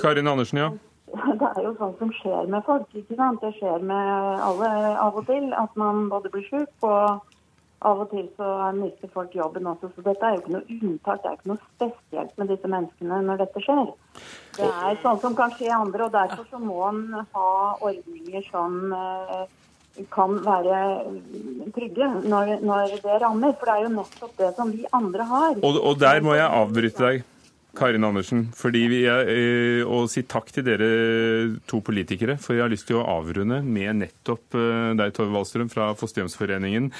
Karin Andersen, ja. det er jo sånn som skjer med folk. ikke sant? Det skjer med alle av og til. At man både blir sjuk, og av og til så mister folk jobben også. Så dette er jo ikke noe unntak. Det er ikke noe spesielt med disse menneskene når dette skjer. Det er sånn som kan skje andre, og derfor så må en ha ordninger som eh, kan være trygge når, når, det rammer. For det er jo nettopp det som vi andre har. Og, og der må jeg avbryte deg. Karin Andersen, fordi vi er, eh, og si takk til dere to politikere. For jeg har lyst til å avrunde med nettopp eh, deg, Tove Wallstrøm fra Fosterhjemsforeningen.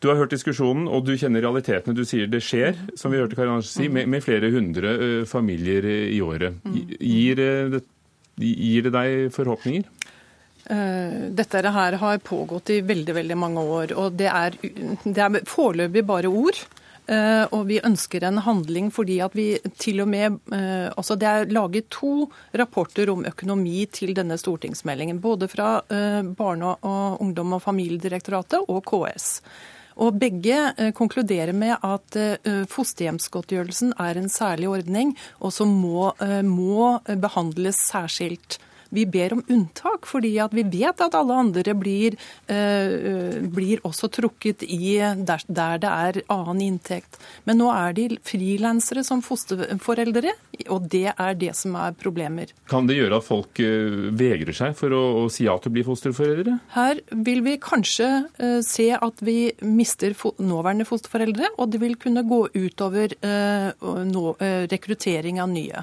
Du har hørt diskusjonen, og du kjenner realitetene. Du sier det skjer, som vi hørte Karin Andersen si, med, med flere hundre uh, familier i året. Gir, det, gir det deg forhåpninger? Dette her har pågått i veldig veldig mange år. og Det er, det er foreløpig bare ord. Eh, og vi ønsker en handling fordi at vi til og med eh, altså Det er laget to rapporter om økonomi til denne stortingsmeldingen. Både fra eh, Barne-, og ungdom- og familiedirektoratet og KS. Og Begge konkluderer med at fosterhjemsgodtgjørelsen er en særlig ordning, og som må, må behandles særskilt. Vi ber om unntak, fordi vi vet at alle andre blir, eh, blir også trukket i der, der, det er annen inntekt. Men nå er de frilansere som fosterforeldre, og det er det som er problemer. Kan det gjøre at folk uh, vegrer seg for å, å, si ja til å bli fosterforeldre? Her vil vi kanskje eh, se at vi mister nåværende fosterforeldre, og det vil kunne gå utover nå, rekruttering av nye.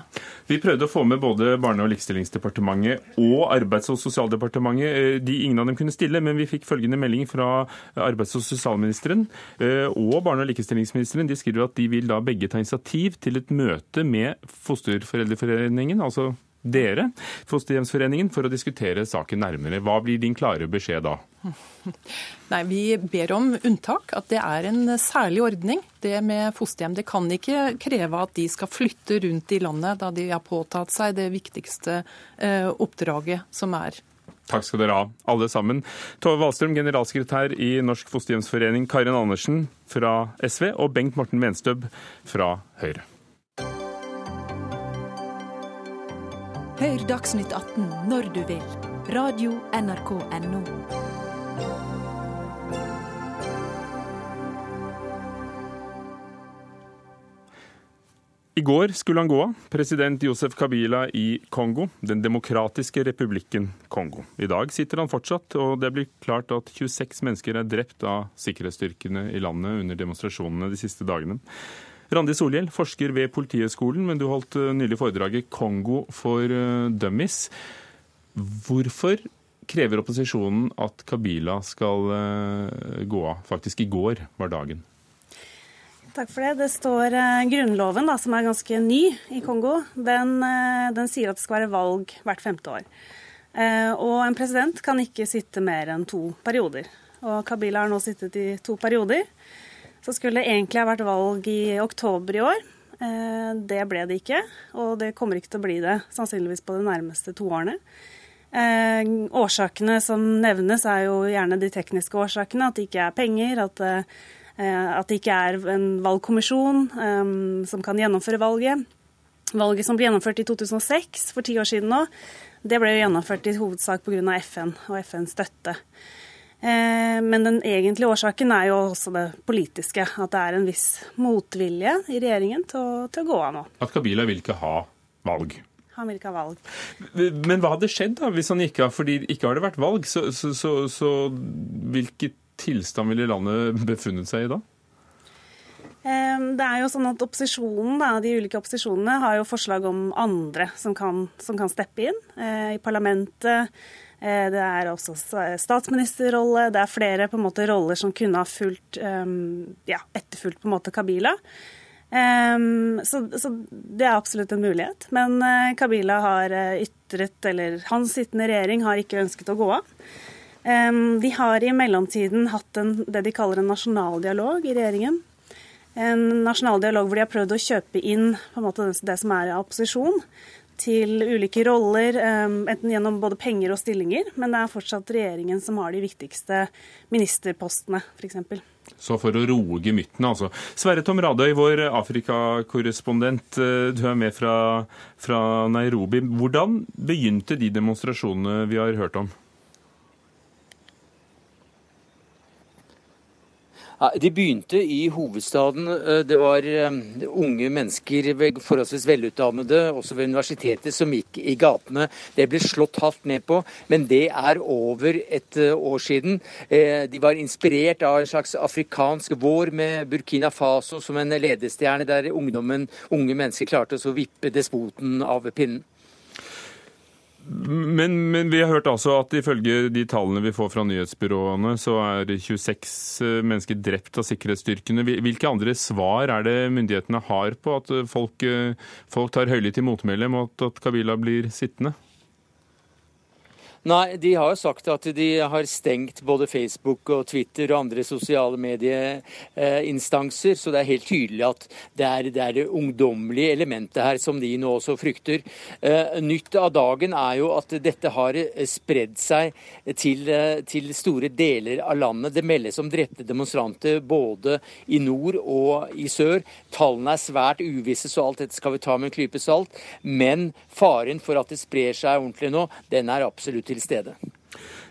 Vi prøvde å få med både Barne- og likestillingsdepartementet og Arbeids- og sosialdepartementet. Eh, de, ingen av dem kunne stille, men vi fikk følgende melding fra arbeids- og sosialministeren eh, og barne- og likestillingsministeren. De skriver at de vil da begge ta initiativ til et møte med Fosterforeldreforeningen, altså dere, Fosterhjemsforeningen, for å diskutere saken nærmere. Hva blir din klare beskjed da? Nei, Vi ber om unntak, at det er en særlig ordning. Det med fosterhjem. Det kan ikke kreve at de skal flytte rundt i landet da de har påtatt seg det viktigste eh, oppdraget som er. Takk skal dere ha, alle sammen. Tove Wahlstrøm, generalsekretær i Norsk Fosterhjemsforening, Karin Andersen fra SV og Bengt Morten Venstøb fra Høyre. Hør Dagsnytt 18 når du vil. Radio NRK Radio.nrk.no. I går skulle han gå av, president Josef Kabila i Kongo, Den demokratiske republikken Kongo. I dag sitter han fortsatt, og det blir klart at 26 mennesker er drept av sikkerhetsstyrkene i landet under demonstrasjonene de siste dagene. Randi Solhjell, forsker ved Politihøgskolen, men du holdt eh, nylig foredraget 'Kongo for eh, dummies'. Hvorfor krever opposisjonen at Kabila skal eh, gå av? Faktisk i går var dagen. Takk for det. Det står Grunnloven, da, som er ganske ny i Kongo, den, den, sier at det skal være valg hvert femte år. Og en president kan ikke sitte mer enn to perioder. Og Kabila har nå sittet i to perioder. Så skulle det egentlig ha vært valg i oktober i år. Eh, det ble det ikke, og det kommer ikke til å bli det sannsynligvis på de nærmeste to årene. Eh, årsakene som nevnes, er jo gjerne de tekniske årsakene. At det ikke er penger, at eh, at det ikke er en valgkommisjon som kan gjennomføre valget. Valget som ble gjennomført i 2006, for ti år siden nå, det ble jo gjennomført i hovedsak pga. FN og FNs støtte. Eh, men den egentlige årsaken er jo også det politiske. At det er en viss motvilje i regjeringen til å, til å gå av nå. At Kabila vil ikke ha valg? Han vil ikke ha valg. Men hva hadde skjedd da hvis han ikke av? Fordi ikke har det vært valg, så, så, så, så hvilken tilstand ville landet befunnet seg i da? Det er jo sånn at opposisjonen, da, De ulike opposisjonene har jo forslag om andre som kan, som kan steppe inn. Eh, I parlamentet Eh, det er også statsministerrolle. Det er flere på en måte roller som kunne ha fulgt, ehm, ja, etterfulgt på en måte Kabila. Um, så, så, det er absolutt en mulighet. Men uh, Kabila har uh, ytret, eller hans sittende regjering har ikke ønsket å gå av. Um, de har i mellomtiden hatt en, det de kaller en nasjonal dialog i regjeringen. En nasjonal dialog hvor de har prøvd å kjøpe inn måte, det som er av opposisjon til ulike roller, eh, enten gjennom både penger og stillinger. Men det er fortsatt regjeringen som har de viktigste ministerpostene, f.eks. Så for å roe gemyttene, altså. Sverre Tom Radøy, vår Afrikakorrespondent, eh, du er med fra, fra Nairobi. Hvordan begynte de demonstrasjonene vi har hørt om? De begynte i hovedstaden. Eh, det var eh, unge mennesker, forholdsvis velutdannede, også ved universitetet, som gikk i gatene. Det ble slått halvt ned på, men det er over et eh, år siden. De var inspirert av en slags afrikansk vår med Burkina Faso som en ledestjerne, der ungdommen, unge mennesker klarte å vippe despoten av pinnen. Men, men, vi har hørt altså at ifølge de tallene vi får fra nyhetsbyråene, så er 26 eh, mennesker drept av sikkerhetsstyrkene. Hvilke andre svar er det myndighetene har på at folk, eh, folk tar høylytt til motmæle mot at Kabila blir sittende? Nei, de har jo sagt at de har stengt både Facebook og Twitter og andre sosiale medieinstanser, så det er helt tydelig at det er, det er det ungdommelige elementet her som de nå også frykter. Eh, nytt av dagen er jo at dette har spredd seg til, til store deler av landet. Det meldes om drepte demonstranter både i nord og i sør. Tallene er svært uvisse, så alt dette skal vi ta med en klype salt. Men faren for at det sprer seg ordentlig nå, den er absolutt til til stede.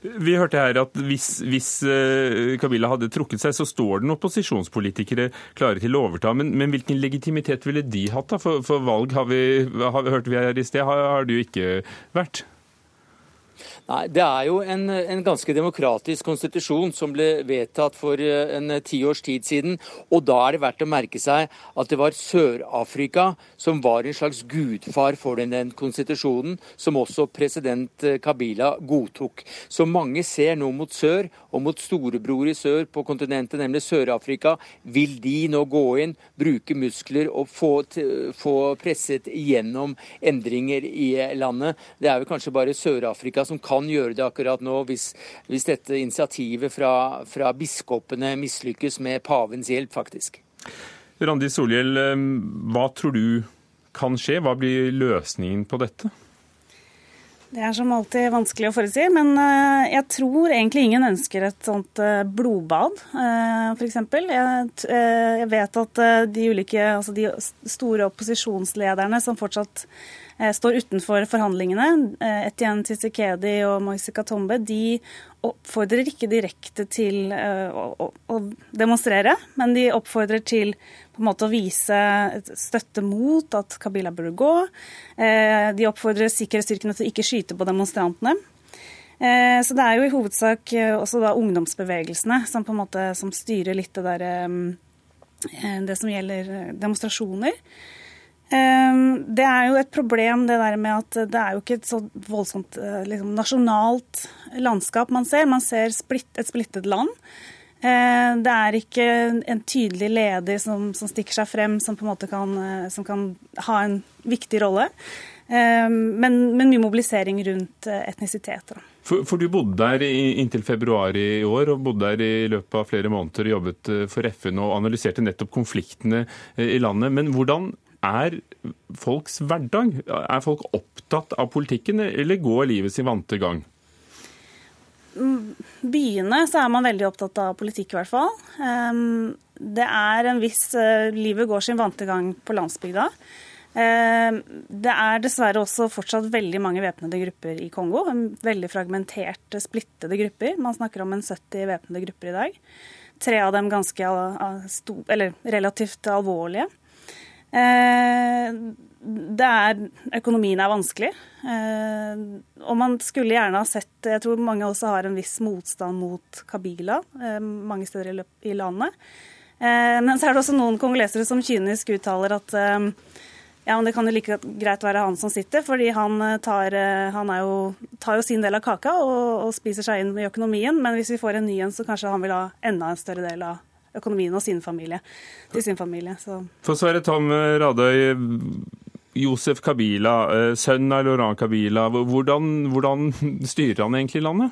Vi hørte her at hvis, hvis eh, Kabila hadde trukket seg, så står det opposisjonspolitikere klare til å overta. Men, men, hvilken legitimitet ville de hatt? da? For, for valg har vi, har, hørte vi her i sted, har, har det jo ikke vært. Nei, Det er jo en, en, ganske demokratisk konstitusjon som ble vedtatt for eh, en tiårs tid siden. Og da er det verdt å merke seg at det var Sør-Afrika som var en slags gudfar for den, den konstitusjonen, som også president eh, Kabila godtok. Så mange ser nå mot sør, og mot storebror i sør på kontinentet, nemlig Sør-Afrika. Vil de nå gå inn, bruke muskler og få, få presset igjennom endringer i landet? Det er vel kanskje bare Sør-Afrika som kan kan gjøre det akkurat nå, hvis, hvis dette initiativet fra, fra biskopene mislykkes med pavens hjelp, faktisk. Randi Solhjell, eh, hva tror du kan skje? Hva blir løsningen på dette? Det er som alltid vanskelig å forutsi, men eh, jeg tror egentlig ingen ønsker et sånt eh, blodbad, f.eks. Jeg, jeg vet at de ulike, altså de store opposisjonslederne som fortsatt står utenfor forhandlingene. Eh, Etienne Tshisekedi og Moise Katombe de oppfordrer ikke direkte til eh, å, demonstrere, men de oppfordrer til på en måte å vise støtte mot at Kabila burde gå. De oppfordrer sikkerhetsstyrkene til å ikke skyte på demonstrantene. Så det er jo i hovedsak også da ungdomsbevegelsene som på en måte som styrer litt det der det som gjelder demonstrasjoner. Ehm, det er jo et problem det der med at det er jo ikke et så voldsomt eh, liksom, nasjonalt landskap man ser. Man ser splitt, et splittet land. Ehm, det er ikke en tydelig leder som, som, stikker seg frem, som på en måte kan, eh, kan ha en viktig rolle. Ehm, men, men mye mobilisering rundt eh, etnisitet. For, for, du bodde der inntil februar i år, og bodde der i løpet av flere måneder og jobbet for FN og analyserte nettopp konfliktene i landet. Men hvordan er folks hverdag? Er folk opptatt av politikken, eller går livet sin vante gang? Mm, byene så er man veldig opptatt av politikk, i hvert fall. Det er en viss eh, Livet går sin vante gang på landsbygda. Det er dessverre også fortsatt veldig mange væpnede grupper i Kongo. Veldig fragmenterte, splittede grupper. Man snakker om en 70 væpnede grupper i dag. Tre av dem ganske eller relativt alvorlige. Det er, økonomien er vanskelig. Og man skulle gjerne ha sett Jeg tror mange også har en viss motstand mot Kabila mange steder i landet. Men så er det også noen kongolesere som kynisk uttaler at ja, men det kan jo like greit være han som sitter, fordi han, eh, tar, eh, han jo, tar jo sin del av kaka og, og, spiser seg inn i økonomien. Men hvis vi får en ny en, så kanskje han vil ha enda en større del av økonomien sin familie. til sin familie. Så. For Sverre er Tom Radøy. Josef Kabila, sønnen sønn av Laurent Kabila. Hvordan, hvordan styrer han egentlig landet?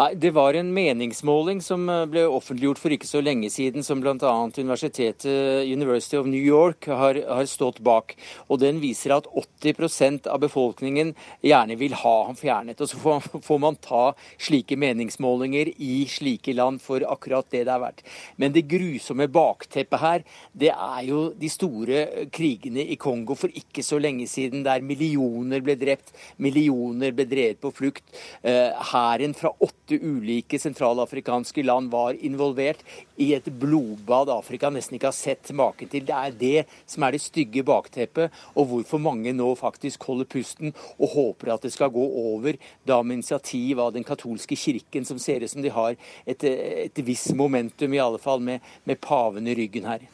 Nei, Det var en meningsmåling som eh, ble offentliggjort for ikke så lenge siden, som bl.a. universitetet University of New York har, har, stått bak. Og Den viser at 80% av befolkningen gjerne vil ha ham fjernet. Og Så får, får, man ta slike meningsmålinger i slike land for akkurat det det er verdt. Men det grusomme bakteppet her, det er jo de store krigene i Kongo for ikke så lenge siden, der millioner ble drept, millioner ble drevet på flukt. Eh, hæren fra åtte åtte ulike sentralafrikanske land var involvert i et blodbad Afrika nesten ikke har sett maken til. Det er det som er det stygge bakteppet, og hvorfor mange nå faktisk holder pusten og håper at det skal gå over, da med initiativ av den katolske kirken, som ser ut som de har et, et visst momentum, i alle fall med, med paven i ryggen her.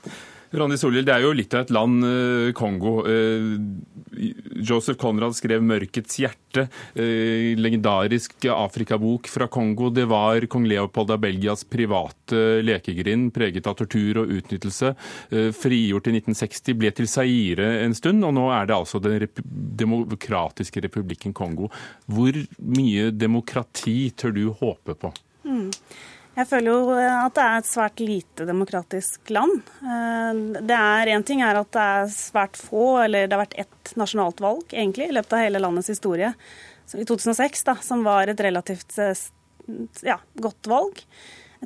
Randi Solhjell, det er jo litt av et land, eh, Kongo. Eh, Joseph Conrad skrev 'Mørkets hjerte', eh, legendarisk Afrikabok fra Kongo. Det var kong Leopold av Belgias private lekegrind, preget av tortur og utnyttelse. Frigjort i 1960, ble til Zaire en stund, og nå er det altså Den demokratiske republikken Kongo. Hvor mye demokrati tør du håpe på? Mm. Jeg føler jo eh, at det er et svært lite demokratisk land. Eh, det er Én ting er at det er svært få, eller det har vært ett nasjonalt valg egentlig, i løpet av hele landets historie. I 2006, da, som var et relativt eh, ja, godt valg.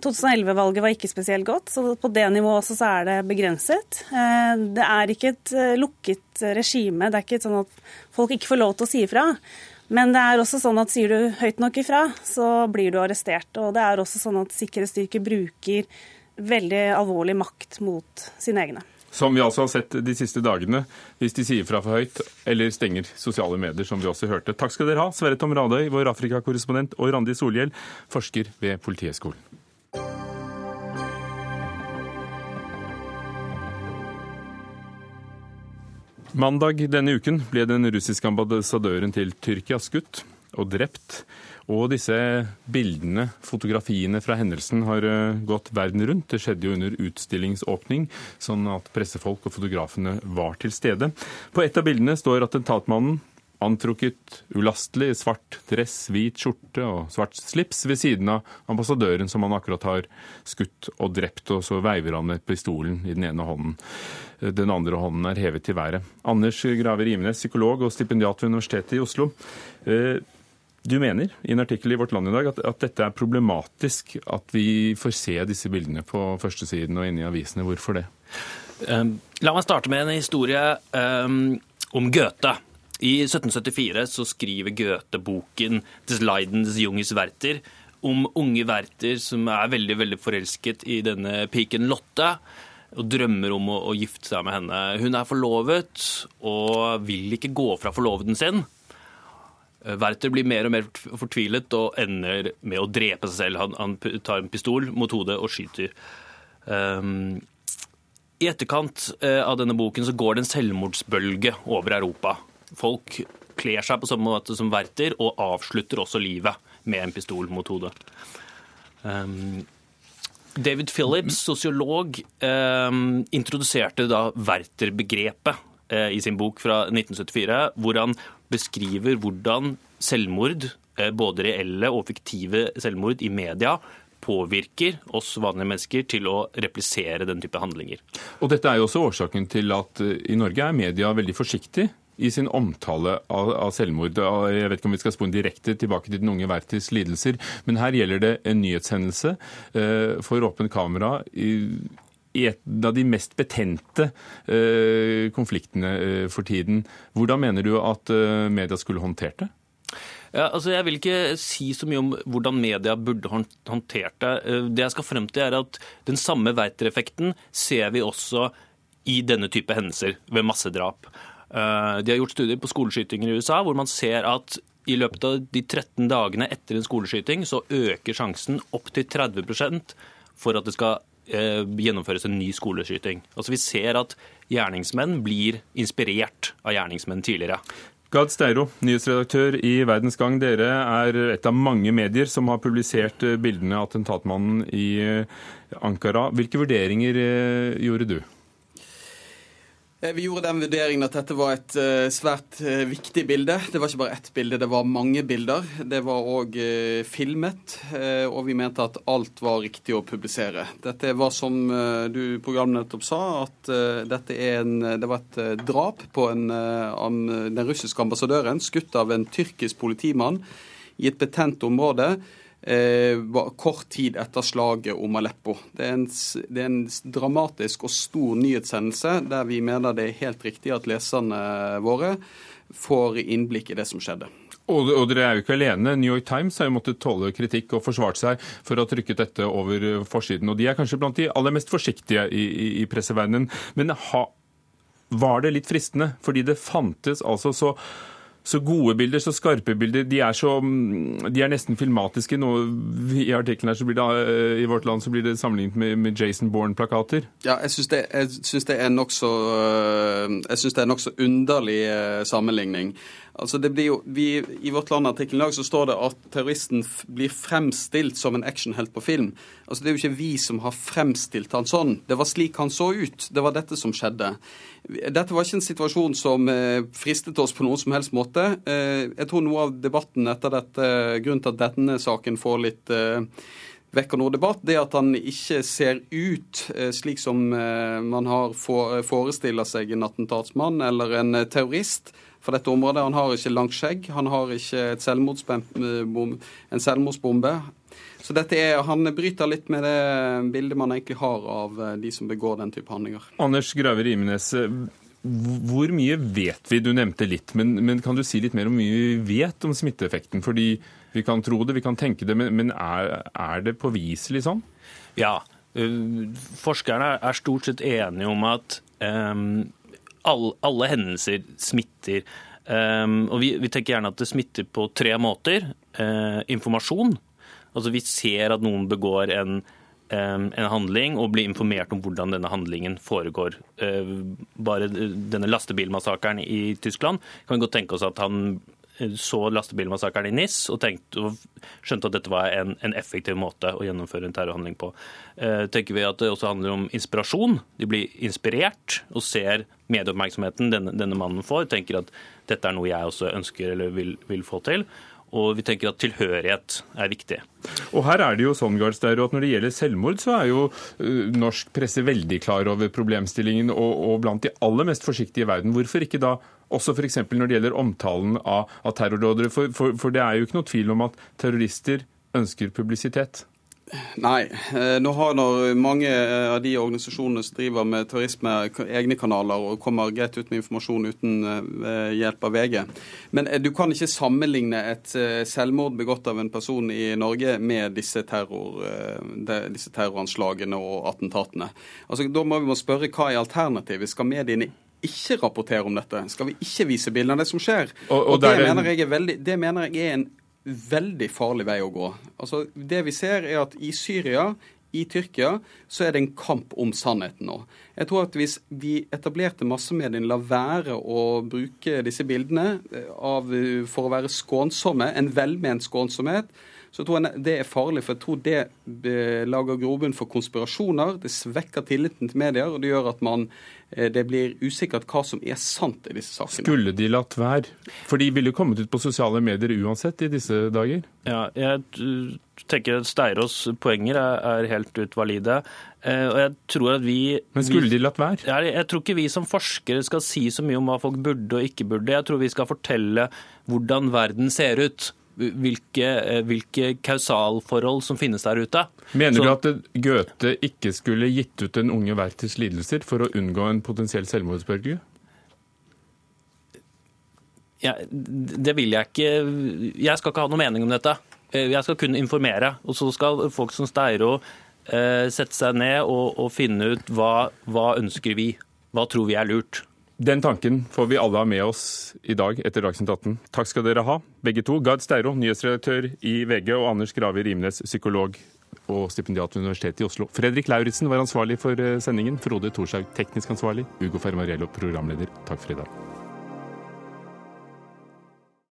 2011-valget var ikke spesielt godt, så på det nivået også så er det begrenset. Det er ikke et lukket regime. Det er ikke sånn at folk ikke får lov til å si ifra. Men det er også sånn at sier du høyt nok ifra, så blir du arrestert. Og det er også sånn at sikkerhetsstyrker bruker veldig alvorlig makt mot sine egne. Som vi altså har sett de siste dagene, hvis de sier fra for høyt eller stenger sosiale medier, som vi også hørte. Takk skal dere ha, Sverre Tom Radøy, vår Afrikakorrespondent, og Randi Solhjell, forsker ved Politihøgskolen. Mandag denne uken ble den russiske ambassadøren til Tyrkia skutt og drept. Og disse bildene, fotografiene fra hendelsen, har eh, gått verden rundt. Det skjedde jo under utstillingsåpning, sånn at pressefolk og fotografene var til stede. På et av bildene står attentatmannen antrukket ulastelig svart dress, hvit skjorte og svart slips ved siden av ambassadøren som han akkurat har skutt og drept, og så veiver han med pistolen i den ene hånden. Den andre hånden er hevet til været. Anders Grave Rimenes, psykolog og stipendiat ved Universitetet i Oslo. Eh, du mener i en artikkel i Vårt Land i dag at, at, dette er problematisk, at vi får se disse bildene på førstesiden og inne i avisene. Hvorfor det? Um, la meg starte med en historie um, om Goethe. I 1774 så skriver Goethe boken 'Des Leidens Junges Werther' om unge Werther som er veldig veldig forelsket i denne piken Lotte og drømmer om å, å, gifte seg med henne. Hun er forlovet og vil ikke gå fra forloveden sin. Eh, Werther blir mer og mer fortvilet og ender med å drepe seg selv. Han, han tar en pistol mot hodet og skyter. Um, I etterkant uh, av denne boken så går det en selvmordsbølge over Europa. Folk kler seg på samme måte som verter, og avslutter også livet med en pistol mot hodet. Um, David Phillips, sosiolog, eh, introduserte da verterbegrepet eh, i sin bok fra 1974, hvor han beskriver hvordan selvmord, eh, både reelle og fiktive selvmord i media, påvirker oss vanlige mennesker til å replisere den type handlinger. Og Dette er jo også årsaken til at eh, i Norge er media veldig forsiktig i sin omtale av, av, selvmord. Jeg vet ikke om vi skal spore direkte tilbake til den unge Werthers lidelser, men her gjelder det en nyhetshendelse eh, for åpent kamera. I, i et av de mest betente eh, konfliktene eh, for tiden. Hvordan mener du at eh, media skulle håndtert det? Ja, altså jeg vil ikke si så mye om hvordan media burde håndtert det. Eh, det jeg skal frem til er at Den samme Werther-effekten ser vi også i denne type hendelser ved massedrap. Eh, de har gjort studier på skoleskytinger i USA hvor man ser at i løpet av de 13 dagene etter en skoleskyting så øker sjansen opp til 30% for at det skal eh, gjennomføres en ny skoleskyting. Altså Vi ser at gjerningsmenn blir inspirert av gjerningsmenn tidligere. Gad Steiro, nyhetsredaktør i Verdens Gang. Dere er et av mange medier som har publisert eh, bildene av attentatmannen i Ankara. Hvilke vurderinger gjorde du? Eh, vi gjorde den vurderingen at dette var et uh, svært uh, viktig bilde. Det var ikke bare ett bilde, det var mange bilder. Det var òg filmet, og vi mente at alt var riktig å publisere. Dette var som du programmet nettopp sa, at dette en, det var et drap på en, den russiske ambassadøren, skutt av en tyrkisk politimann i et betent område eh, kort tid etter slaget om Aleppo. Det er, en, det er, en, dramatisk og stor nyhetshendelse der vi mener det er helt riktig at leserne våre får innblikk i det som skjedde. Og, og, dere er jo ikke alene. New York Times har jo måttet tåle kritikk og forsvart seg for å ha trykket dette over forsiden. Og de er kanskje blant de aller mest forsiktige i, i, i presseverdenen. Men ha, var det litt fristende? Fordi det fantes altså så så gode bilder, så skarpe bilder. De er, så, mm, de er nesten filmatiske. Nå, I artikkelen her så blir det, eh, i Vårt Land så blir det sammenlignet med, med Jason Bourne-plakater. Ja, jeg syns det, det, er nokså uh, nok underlig uh, sammenligning. Altså det blir jo, vi, I Vårt Land-artikkelen i dag så står det at terroristen blir fremstilt som en actionhelt på film. Altså Det er jo ikke vi som har fremstilt han sånn. Det var slik han så ut. Det var dette som skjedde. Dette var ikke en situasjon som eh, fristet oss på noen som helst måte. Eh, jeg tror noe av debatten etter dette, grunnen til at denne saken får litt eh, vekker noe debatt, det at han ikke ser ut slik som man har forestiller seg en attentatsmann eller en terrorist for dette området. Han har ikke langt skjegg, han har ikke en selvmordsbombe. Så dette er, han bryter litt med det bildet man egentlig har av eh, de som begår den type handlinger. Anders Grave Rimenes, eh, hvor mye vet vi? Du nevnte litt, men, men, kan du si litt mer om mye vi vet om smitteeffekten? Fordi vi kan tro det, vi kan tenke det, men, men er, er, det påviselig sånn? Ja. Eh, forskerne er stort sett enige om at um, alle, alle hendelser smitter. Um, og vi, vi, tenker gjerne at det smitter på tre måter. Uh, informasjon. Altså Vi ser at noen begår en, um, en, handling og blir informert om hvordan denne handlingen foregår. Uh, bare denne lastebilmassakren i Tyskland kan vi godt tenke oss at han så lastebilmassakren i NIS og, tenkte, og skjønte at dette var en, en, effektiv måte å gjennomføre en terrorhandling på. Eh, tenker vi at Det også handler om inspirasjon. De blir inspirert og ser medieoppmerksomheten denne, denne mannen får. Tenker at dette er noe jeg også ønsker eller vil, vil få til. Og vi tenker at tilhørighet er viktig. Og her er det jo sånn, Garstero, at Når det gjelder selvmord, så er jo uh, norsk presse veldig klar over problemstillingen, og, og, blant de aller mest forsiktige i verden. Hvorfor ikke da også f.eks. når det gjelder omtalen av, av terrorrådere? For, for, for det er jo ikke noe tvil om at terrorister ønsker publisitet. Nei. Eh, nå har når mange eh, av de organisasjonene som driver med terrorisme, egne kanaler og kommer greit ut med informasjon uten eh, hjelp av VG. Men du kan ikke sammenligne et selvmord begått av en person i Norge med disse, terror, disse terroranslagene og attentatene. Altså, da må vi må spørre hva er alternativet? Skal mediene ikke rapportere om dette? Skal vi ikke vise bilder av det som skjer? Og, og, og det, mener jeg er veldig, det mener jeg er en veldig farlig vei å gå. Altså, det vi ser er at i Syria, i Tyrkia, så er det en kamp om sannheten nå. Jeg tror at hvis de etablerte massemediene lar være å bruke disse bildene eh, av, for å være skånsomme, en velment skånsomhet, så tror jeg det er farlig. For jeg tror det eh, lager grobunn for konspirasjoner. Det svekker tilliten til medier, og det gjør at man det blir usikkert hva som er sant i disse sakene. Skulle de latt være? For de ville kommet ut på sosiale medier uansett i disse dager? Ja, jeg tenker at Steirås poenger er helt ut valide. Eh, og jeg tror at vi... Men skulle de latt være? Jeg, jeg tror ikke vi som forskere skal si så mye om hva folk burde og ikke burde. Jeg tror vi skal fortelle hvordan verden ser ut. Hvilke, eh, hvilke kausalforhold som finnes der ute. Mener Så- du at Goethe ikke skulle gitt ut den unge Werthers lidelser for å unngå en potensiell selvmordsbølge? Ja, det vil jeg ikke Jeg skal ikke ha noe mening om dette. Eh, Jeg skal kun informere. Og så skal folk som Steiro eh, sette seg ned og, og finne ut hva, hva ønsker vi Hva tror vi er lurt. Den tanken får vi alle ha med oss i dag etter Dagsnytt 18. Takk skal dere ha, begge to. Gard Steiro, nyhetsredaktør i VG, og Anders Graver Rimnes, psykolog og stipendiat ved Universitetet i Oslo. Fredrik Lauritzen var ansvarlig for eh, sendingen. Frode Thorshaug, teknisk ansvarlig. Ugo Fermariello, programleder. Takk for i dag.